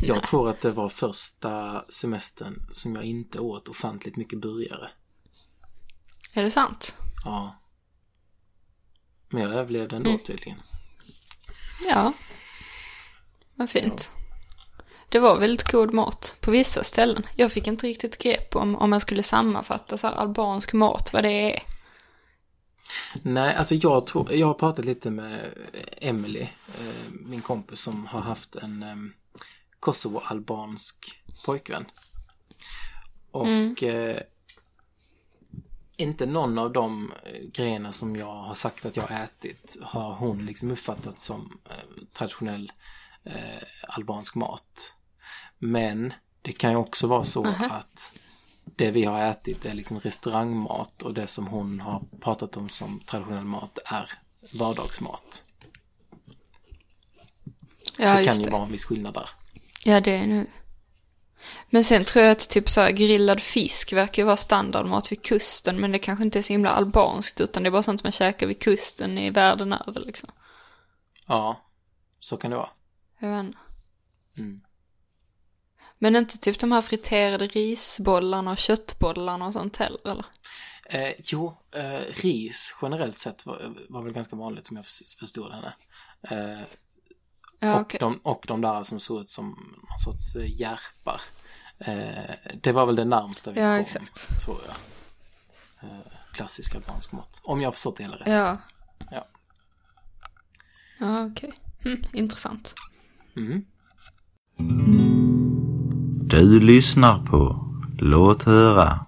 Jag Nej. tror att det var första semestern som jag inte åt ofantligt mycket burgare. Är det sant? Ja. Men jag överlevde ändå Mm. tydligen. Ja. Vad fint. Det var väldigt god mat på vissa ställen. Jag fick inte riktigt grepp om, om man skulle sammanfatta så albansk mat, vad det är. Nej, alltså jag tror, jag har pratat lite med Emily, eh, min kompis som har haft en eh, Kosovo-albansk pojkvän. Och Mm. eh, inte någon av de eh, grejerna som jag har sagt att jag har ätit har hon liksom uppfattat som eh, traditionell eh, albansk mat. Men det kan ju också vara så Aha. att det vi har ätit är liksom restaurangmat och det som hon har pratat om som traditionell mat är vardagsmat. Ja, det kan ju det. vara en viss skillnad där. Ja, det är nu. Men sen tror jag att typ så grillad fisk verkar vara standardmat vid kusten, men det kanske inte är så himla albanskt, utan det är bara sånt man käkar vid kusten i världen över liksom. Ja, så kan det vara. Jag vet inte. Mm. Men inte typ de här friterade risbollarna och köttbollarna och sånt heller, eller? Eh, jo, eh, ris generellt sett var, var väl ganska vanligt om jag förs- förstod henne. Eh, Ja, och, okej. de, och de där som såg ut som någon sorts eh, järpar. Eh, det var väl det närmsta vi Ja, kom, exakt. tror jag. Eh, klassisk albansk mat. Om jag har förstått det hela rätt. Ja. Ja. Ja, okej. Hm, intressant. Mm. Du lyssnar på Låt höra.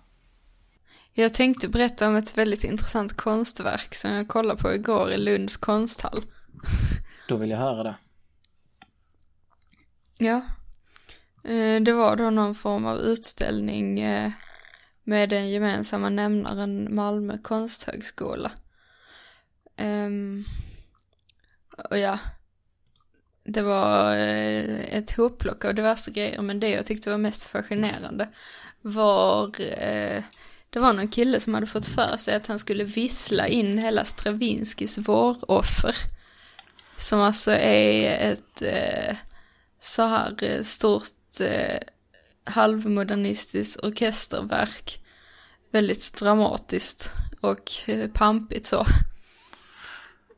Jag tänkte berätta om ett väldigt intressant konstverk som jag kollade på igår i Lunds konsthall. Då vill jag höra det. Ja. Eh, Det var då någon form av utställning eh, med den gemensamma nämnaren Malmö konsthögskola. Ehm, Och ja, det var eh, ett hopplock av diverse grejer, men det jag tyckte var mest fascinerande var eh, det var någon kille som hade fått för sig att han skulle vissla in hela Stravinskis våroffer. Som alltså är ett eh, så här eh, stort eh, halvmodernistiskt orkesterverk. Väldigt dramatiskt och eh, pampigt så.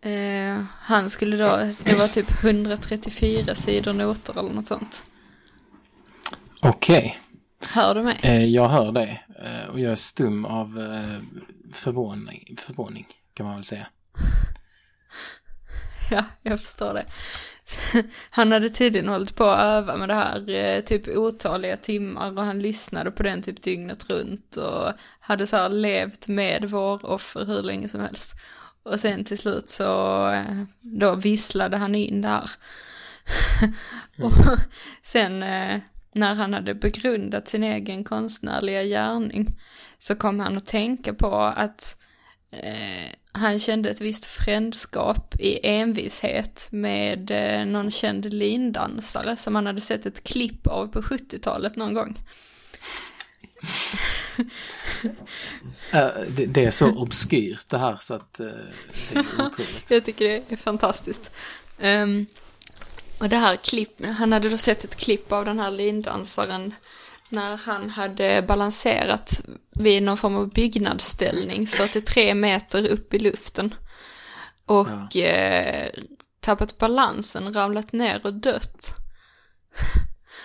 Eh, han skulle då, det var typ 134 sidor noter eller något sånt. Okej, Hör du mig? eh, jag hör dig. Eh, och jag är stum av eh, förvåning, förvåning, kan man väl säga. Ja, jag förstår det. Han hade tydligen hållit på att öva med det här eh, typ otaliga timmar och han lyssnade på den typ dygnet runt och hade så här levt med vår offer hur länge som helst. Och sen till slut så eh, då visslade han in det här. och sen eh, när han hade begrundat sin egen konstnärliga gärning så kom han att tänka på att eh, han kände ett visst frändskap i envishet med eh, någon känd lindansare som han hade sett ett klipp av på 70-talet någon gång. Eh, det, det är så obskyrt det här så att eh, det är otroligt. Jag tycker det är fantastiskt. Ehm, och det här klipp, han hade då sett ett klipp av den här lindansaren när han hade balanserat vid någon form av byggnadsställning 43 meter upp i luften. Och eh, tappat balansen, ramlat ner och dött.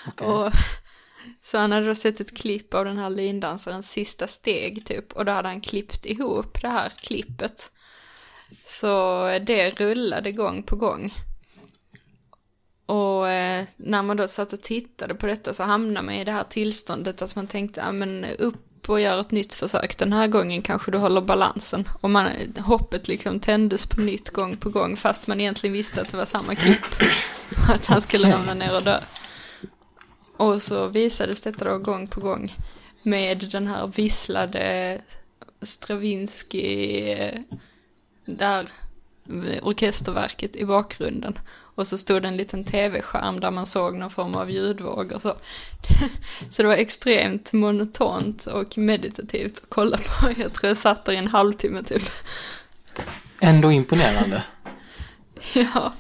Okej. Och, så han hade då sett ett klipp av den här lindansarens sista steg typ och då hade han klippt ihop det här klippet. Så det rullade gång på gång. Och eh, när man då satt och tittade på detta så hamnade man i det här tillståndet att man tänkte, ja men upp och gör ett nytt försök. Den här gången kanske du håller balansen. Och man, hoppet liksom tändes på nytt gång på gång fast man egentligen visste att det var samma klipp. Att han skulle ramla ner och dö. Och så visades detta då gång på gång med den här visslade Stravinsky, eh, där eh, orkesterverket i bakgrunden. Och så stod en liten tv-skärm där man såg någon form av ljudvåg och så. Så det var extremt monotont och meditativt att kolla på. Jag tror jag satt där i en halvtimme typ. Ändå imponerande. Ja,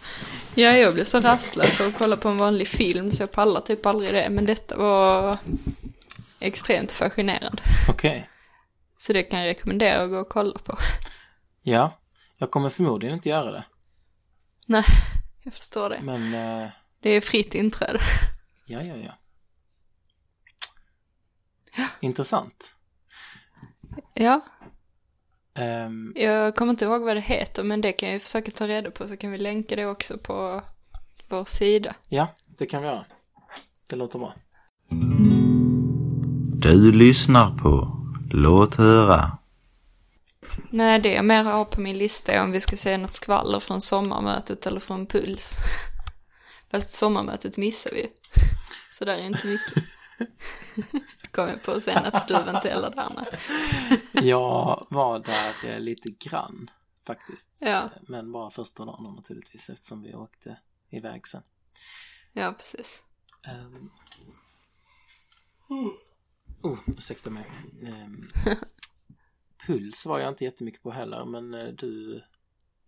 ja jag blev så rastlös och kollade på en vanlig film så jag pallar typ aldrig det. Men detta var extremt fascinerande. Okej. Så det kan jag rekommendera att gå och kolla på. Ja, jag kommer förmodligen inte göra det. Nej, jag förstår det. Men, eh, Det är fritt inträde. ja, ja, ja. Intressant. Ja, Ehm, jag kommer inte ihåg vad det heter men det kan jag ju försöka ta reda på så kan vi länka det också på vår sida. ja, det kan vi göra. Det låter bra. Du lyssnar på Låt höra. Nej, det jag mer har på min lista är om vi ska se något skvaller från sommarmötet eller från Puls. Fast sommarmötet missar vi. Så där är inte mycket. Kom jag på sen att du var inte heller där. nej. Jag var där eh, lite grann faktiskt. Ja. Men bara första dagen naturligtvis eftersom vi åkte iväg sen. Ja, precis. Um, oh, ursäkta mig. Ehm, puls var jag inte jättemycket på heller men eh, du,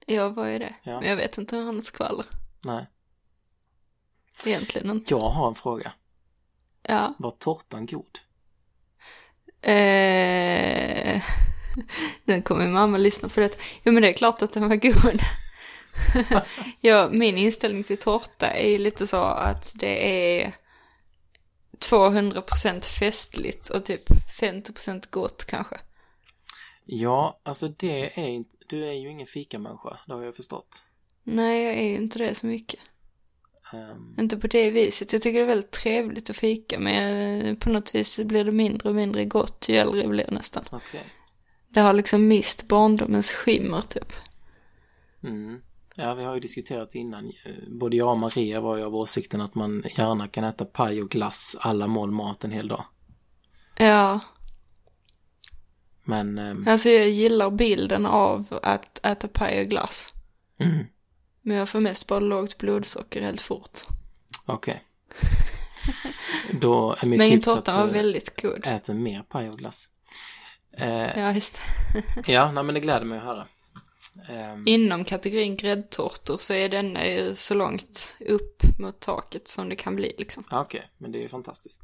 Jag var ju det. Ja. Men jag vet inte hur han skvaller. nej. Egentligen inte. Jag har en fråga. Ja. Var tårtan god? Eh... Nu kommer mamma lyssna på det. Jo men det är klart att den var god. ja, min inställning till tårta är ju lite så att det är 200% festligt och typ 50% gott kanske. Ja, alltså det är inte, du är ju ingen fikamänniska, det har jag förstått. Nej, jag är ju inte det så mycket. Ehm, Inte på det viset. Jag tycker det är väldigt trevligt att fika men på något vis blir det mindre och mindre gott ju äldre jag blir nästan. Okej. Det har liksom mist barndomens skimmer typ. Mm. Ja, vi har ju diskuterat innan. Både jag och Maria var ju av åsikten att man gärna kan äta paj och glass alla mål mat en hel dag. Ja, Men, ehm, alltså jag gillar bilden av att äta paj och glass. mm, Men jag får mest bara lågt blodsocker helt fort. okej. Då är mitt Men tips att tårtan var eh, väldigt god. äta mer paj och glass. Eh, Ja, just ja, nej, men det gläder mig att höra. Ehm, Inom kategorin gräddtårtor så är denna ju så långt upp mot taket som det kan bli liksom. okej, men det är ju fantastiskt.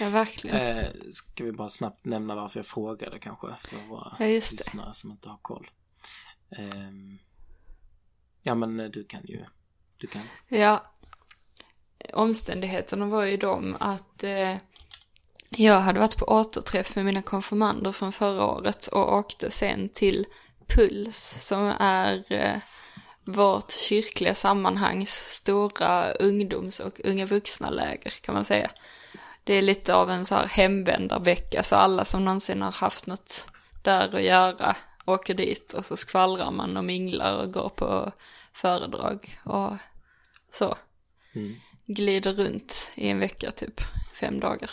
Ja, verkligen. Eh, ska vi bara snabbt nämna varför jag frågade kanske för våra Ja, lyssnare som inte har koll. Ehm, ja men eh, du kan ju, du kan. Ja, omständigheterna var ju de att eh, jag hade varit på återträff med mina konfirmander från förra året och åkte sen till Puls som är eh, vårt kyrkliga sammanhangs stora ungdoms och unga vuxna-läger kan man säga. Det är lite av en så här hemvändarvecka så alla som någonsin har haft något där att göra åker dit och så skvallrar man och minglar och går på föredrag och så Mm. glider runt i en vecka, typ fem dagar.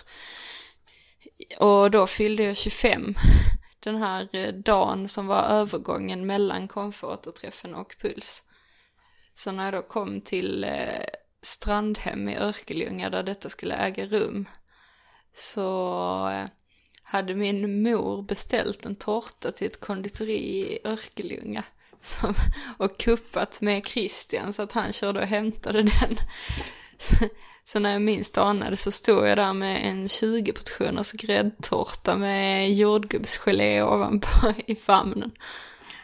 Och då fyllde jag 25 den här eh, dagen som var övergången mellan konfåterträffen och puls. Så när jag då kom till eh, Strandhem i Örkelljunga där detta skulle äga rum så eh, hade min mor beställt en tårta till ett konditori i Örkelljunga som, och kuppat med Christian så att han körde och hämtade den. Så när jag minst anade så stod jag där med en 20 portioners gräddtårta med jordgubbsgelé ovanpå i famnen.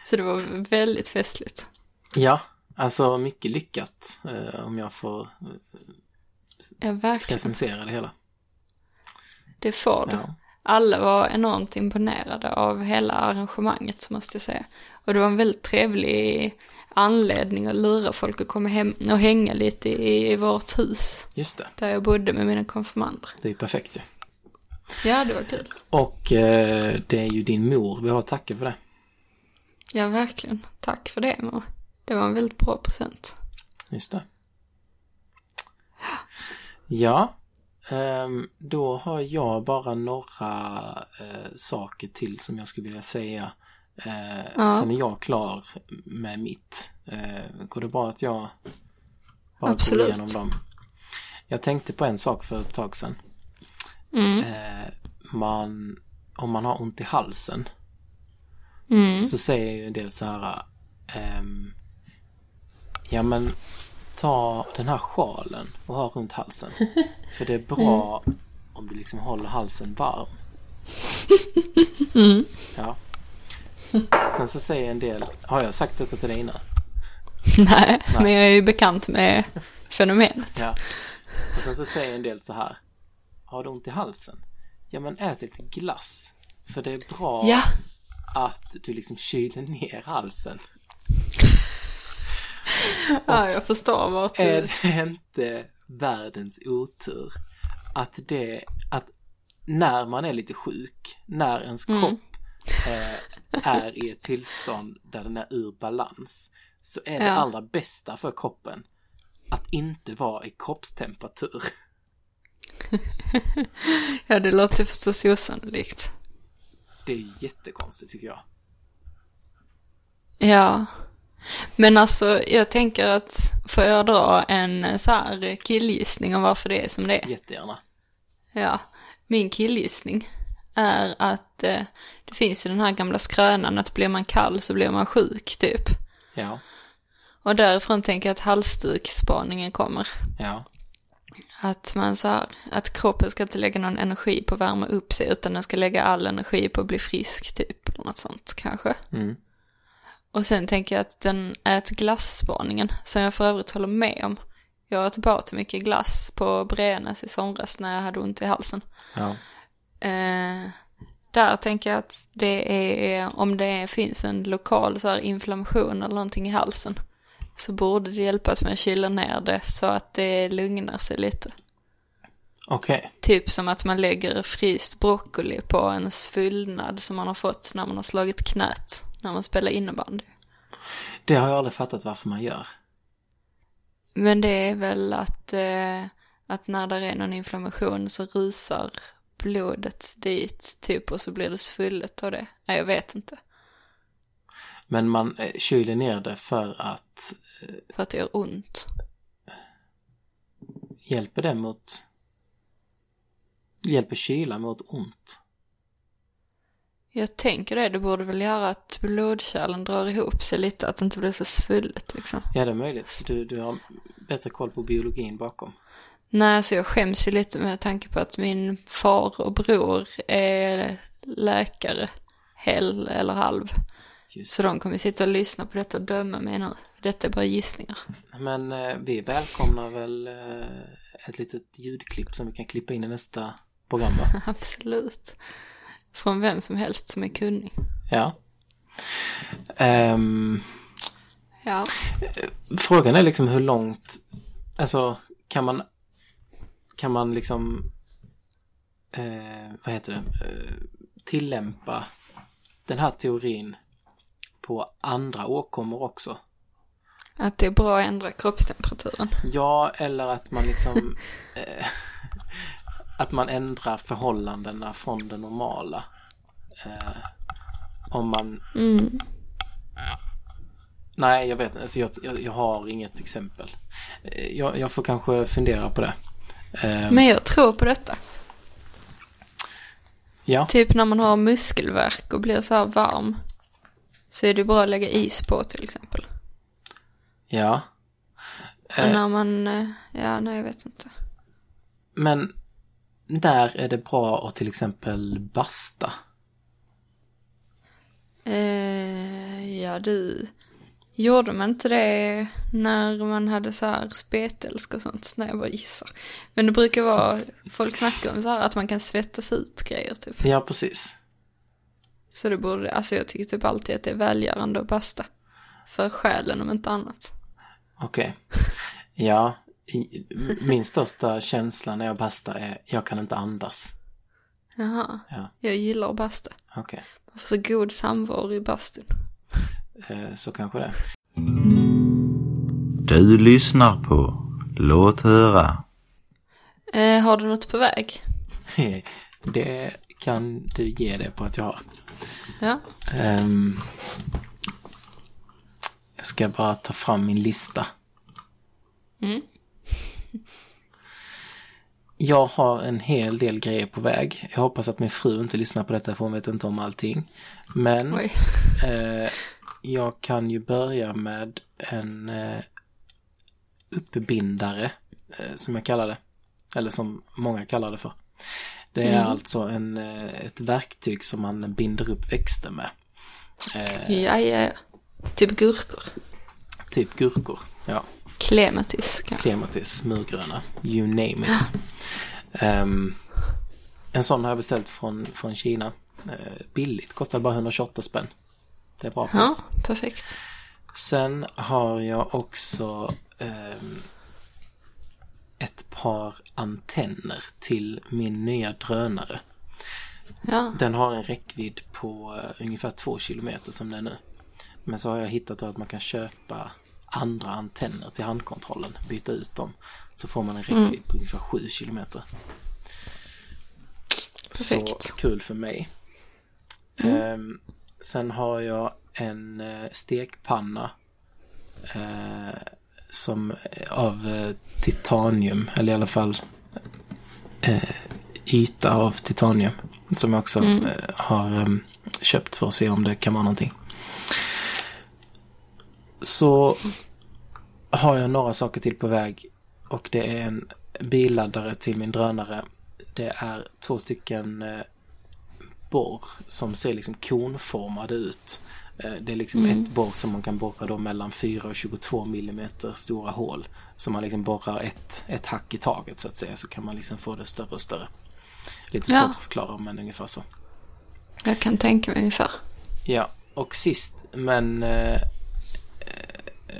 Så det var väldigt festligt. Ja, alltså mycket lyckat eh, om jag får Ja, verkligen. recensera det hela. Det får du. Ja. Alla var enormt imponerade av hela arrangemanget måste jag säga. Och det var en väldigt trevlig anledning att lura folk att komma hem och hänga lite i vårt hus. Just det, Där jag bodde med mina konfirmander. det är perfekt ju. Ja, det var kul. Och eh, det är ju din mor vi har att tacka för det. Ja, verkligen. Tack för det, mamma. Det var en väldigt bra present. Just det. Ja, då har jag bara några eh, saker till som jag skulle vilja säga. Eh, Ja. Sen är jag klar med mitt. Eh, går det bra att jag bara Absolut. går igenom dem? Jag tänkte på en sak för ett tag sedan. Mm. Man, om man har ont i halsen Mm. så säger ju en del så här. ehm, ja men ta den här sjalen och ha runt halsen. För det är bra om du liksom håller halsen varm. Ja. Sen så säger en del, har jag sagt detta till dig innan? Nej, men jag är ju bekant med fenomenet. Ja. Och sen så säger en del så här. Har du ont i halsen? Ja men ät lite glass. För det är bra Ja, att du liksom kyler ner halsen. Ja jag förstår vart Är du... det inte världens otur att det, att när man är lite sjuk, när ens Mm. kropp eh, är i ett tillstånd där den är ur balans, så är det Ja. allra bästa för kroppen att inte vara i kroppstemperatur. Ja, det låter förstås osannolikt. Det är jättekonstigt tycker jag. Ja. Men alltså, jag tänker att får jag dra en eh, så här killgissning om varför det är som det är? Jättegärna. Ja, min killgissning är att eh, det finns ju den här gamla skrönan att blir man kall så blir man sjuk, typ. Ja, Och därifrån tänker jag att halsduksspaningen kommer. ja, Att man så här, att kroppen ska inte lägga någon energi på att värma upp sig utan den ska lägga all energi på att bli frisk typ, eller något sånt kanske. mm. Och sen tänker jag att den ät glass-spaningen, som jag för övrigt håller med om. Jag åt bort mycket glass på Brenes i somras när jag hade ont i halsen. ja, Eh, där tänker jag att det är, om det finns en lokal så här inflammation eller någonting i halsen, så borde det hjälpa att man kyler ner det så att det lugnar sig lite. Okej. Typ som att man lägger fryst broccoli på en svullnad som man har fått när man har slagit knät när man spelar innebandy. Det har jag aldrig fattat varför man gör. Men det är väl att, eh, att när det är någon inflammation så rusar blodet dit typ och så blir det svullet av det. Nej, jag vet inte. Men man eh, kyler ner det för att För att det gör ont. hjälper det mot hjälper kyla mot ont. Jag tänker det, det borde väl göra att blodkärlen drar ihop sig lite, att det inte blir så svullet liksom. Ja, det är möjligt. Du, du har bättre koll på biologin bakom. Nej, så jag skäms ju lite med tanke på att min far och bror är läkare, hel eller halv. Just. Så de kommer sitta och lyssna på detta och döma mig nu. Detta är bara gissningar. Men eh, vi välkomnar väl eh, ett litet ljudklipp som vi kan klippa in i nästa program va? Absolut. Från vem som helst som är kunnig. Ja. Ehm, Ja. frågan är liksom hur långt, alltså kan man, kan man liksom, eh, vad heter det, eh, tillämpa den här teorin på andra åkommor också? Att det är bra att ändra kroppstemperaturen. Ja, eller att man liksom eh, att man ändrar förhållandena från det normala. Eh, om man, Mm. nej jag vet inte, alltså jag, jag, jag har inget exempel. Eh, jag, jag får kanske fundera på det. Eh, Men jag tror på detta. ja, Typ när man har muskelvärk och blir så här varm. Så är det bra att lägga is på till exempel. ja. Och Eh, när man, eh, ja nej jag vet inte. men där är det bra att till exempel basta. Eh, ja du, gjorde man inte det när man hade så här spetälsk och sånt? Nej jag bara gissar. Men det brukar vara, folk snackar om så här att man kan svettas ut grejer typ. Ja, precis. Så det borde, alltså jag tycker typ alltid att det är välgörande att basta. För själen om inte annat. Okej. Ja, i, min största känsla när jag bastar är jag kan inte andas. Jaha, Ja, jag gillar att basta. okej. Man får så god samvaro i bastun. Eh, så kanske det. Du lyssnar på Låt höra. Eh, har du något på väg? Det kan du ge det på att jag har. Ja. Ehm, jag ska bara ta fram min lista. Mm. Jag har en hel del grejer på väg. Jag hoppas att min fru inte lyssnar på detta för hon vet inte om allting. Men eh, jag kan ju börja med en eh, uppbindare eh, som jag kallar det. Eller som många kallar det för. Det är Mm. alltså en, eh, ett verktyg som man binder upp växter med. Eh, ja, ja. Typ gurkor. typ gurkor. Ja. Klematis. kanske. Clematis, murgröna, you name it. Ehm, en sån har jag beställt från, från Kina. Eh, billigt, kostar bara 128 spänn. Det är bra Ja, pris. perfekt. Sen har jag också ehm, ett par antenner till min nya drönare. Ja, Den har en räckvidd på eh, ungefär två kilometer som det är nu. Men så har jag hittat att man kan köpa andra antenner till handkontrollen, byta ut dem. Så får man en räckvidd på ungefär sju kilometer. Perfekt. Så kul för mig. Ehm, sen har jag en eh, stekpanna eh, som av eh, titanium, eller i alla fall eh, yta av titanium. Som jag också eh, har eh, köpt för att se om det kan vara någonting. Så har jag några saker till på väg. Och det är en billaddare till min drönare. Det är två stycken eh, borr som ser liksom konformade ut. Eh, det är liksom ett borr som man kan borra då mellan 4 och 22 millimeter stora hål. Så man liksom borrar ett, ett hack i taget så att säga. Så kan man liksom få det större och större. Lite Ja. svårt att förklara men ungefär så. jag kan tänka mig ungefär. Ja, och sist men eh,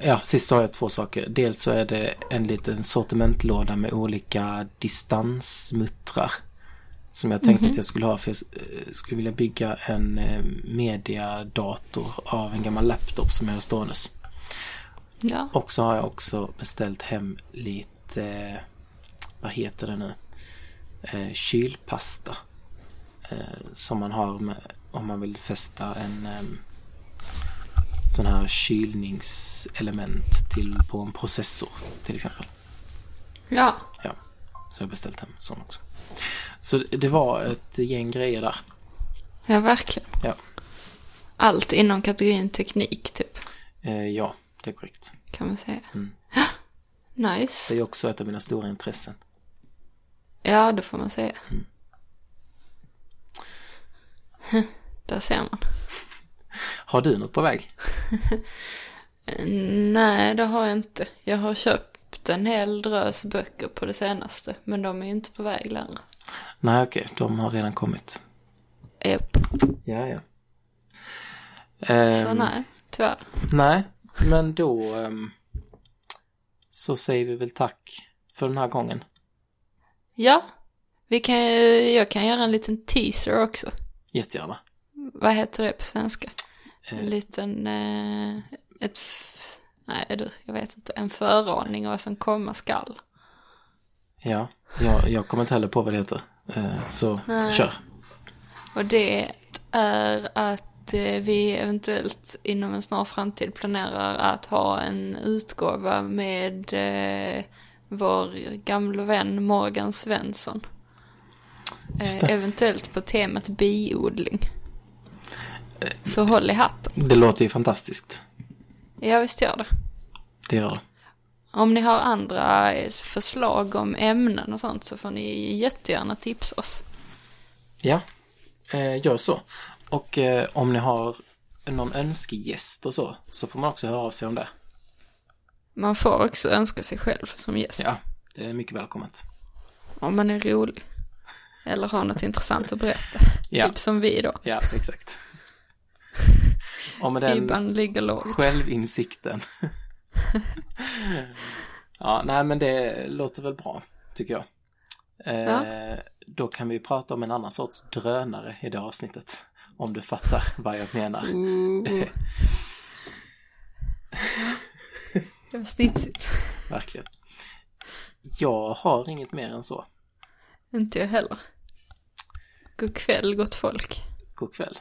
Ja, sist har jag två saker. Dels så är det en liten sortimentlåda med olika distansmuttrar. Som jag tänkte att jag skulle ha för jag eh, skulle vilja bygga en eh, mediadator av en gammal laptop som jag har ståendes. Ja, Och så har jag också beställt hem lite, eh, vad heter det nu, kylpasta. Som man har med, om man vill fästa en sån här kylningselement till på en processor till exempel. ja. Ja, så jag har beställt hem sån också. Så det var ett gäng grejer där. Ja, verkligen. Ja. Allt inom kategorin teknik, typ, Eh, ja, det är korrekt. kan man säga. Mm. Nice. Det är också ett av mina stora intressen. Ja, det får man säga. Där ser man. Har du något på väg? Nej, det har jag inte. Jag har köpt en hel drös böcker på det senaste, men de är ju inte på väg längre. Nej, okej, de har redan kommit. Japp. Ja, ja. Så Ehm, nej, tyvärr. Nej, men då ehm, så säger vi väl tack för den här gången. Ja, vi kan, jag kan göra en liten teaser också. Jättegärna. Vad heter det på svenska? Eh, En liten, eh, ett, nej du, jag vet inte, en föraning av vad som komma skall. Ja, jag, jag kommer inte heller på vad det heter. Eh, så Nej. kör. Och det är att eh, vi eventuellt inom en snar framtid planerar att ha en utgåva med eh, vår gamla vän Morgan Svensson. Eh, eventuellt på temat biodling. Så håll i hatten. Det låter ju fantastiskt. Ja, visst gör det. Det gör det. Om ni har andra förslag om ämnen och sånt så får ni jättegärna tipsa oss. Ja, eh, gör så. Och eh, om ni har någon önskegäst och så, så får man också höra av sig om det. Man får också önska sig själv som gäst. Ja, det är mycket välkommet. Om man är rolig. Eller har något intressant att berätta. Ja. Typ som vi då. Ja, exakt. Och med den Ribban ligger lågt. självinsikten. ja, nej men det låter väl bra, tycker jag. Eh, Då kan vi prata om en annan sorts drönare i det avsnittet. Om du fattar vad jag menar. Det var snitsigt. Verkligen. Jag har inget mer än så. Inte jag heller. God kväll gott folk. God kväll.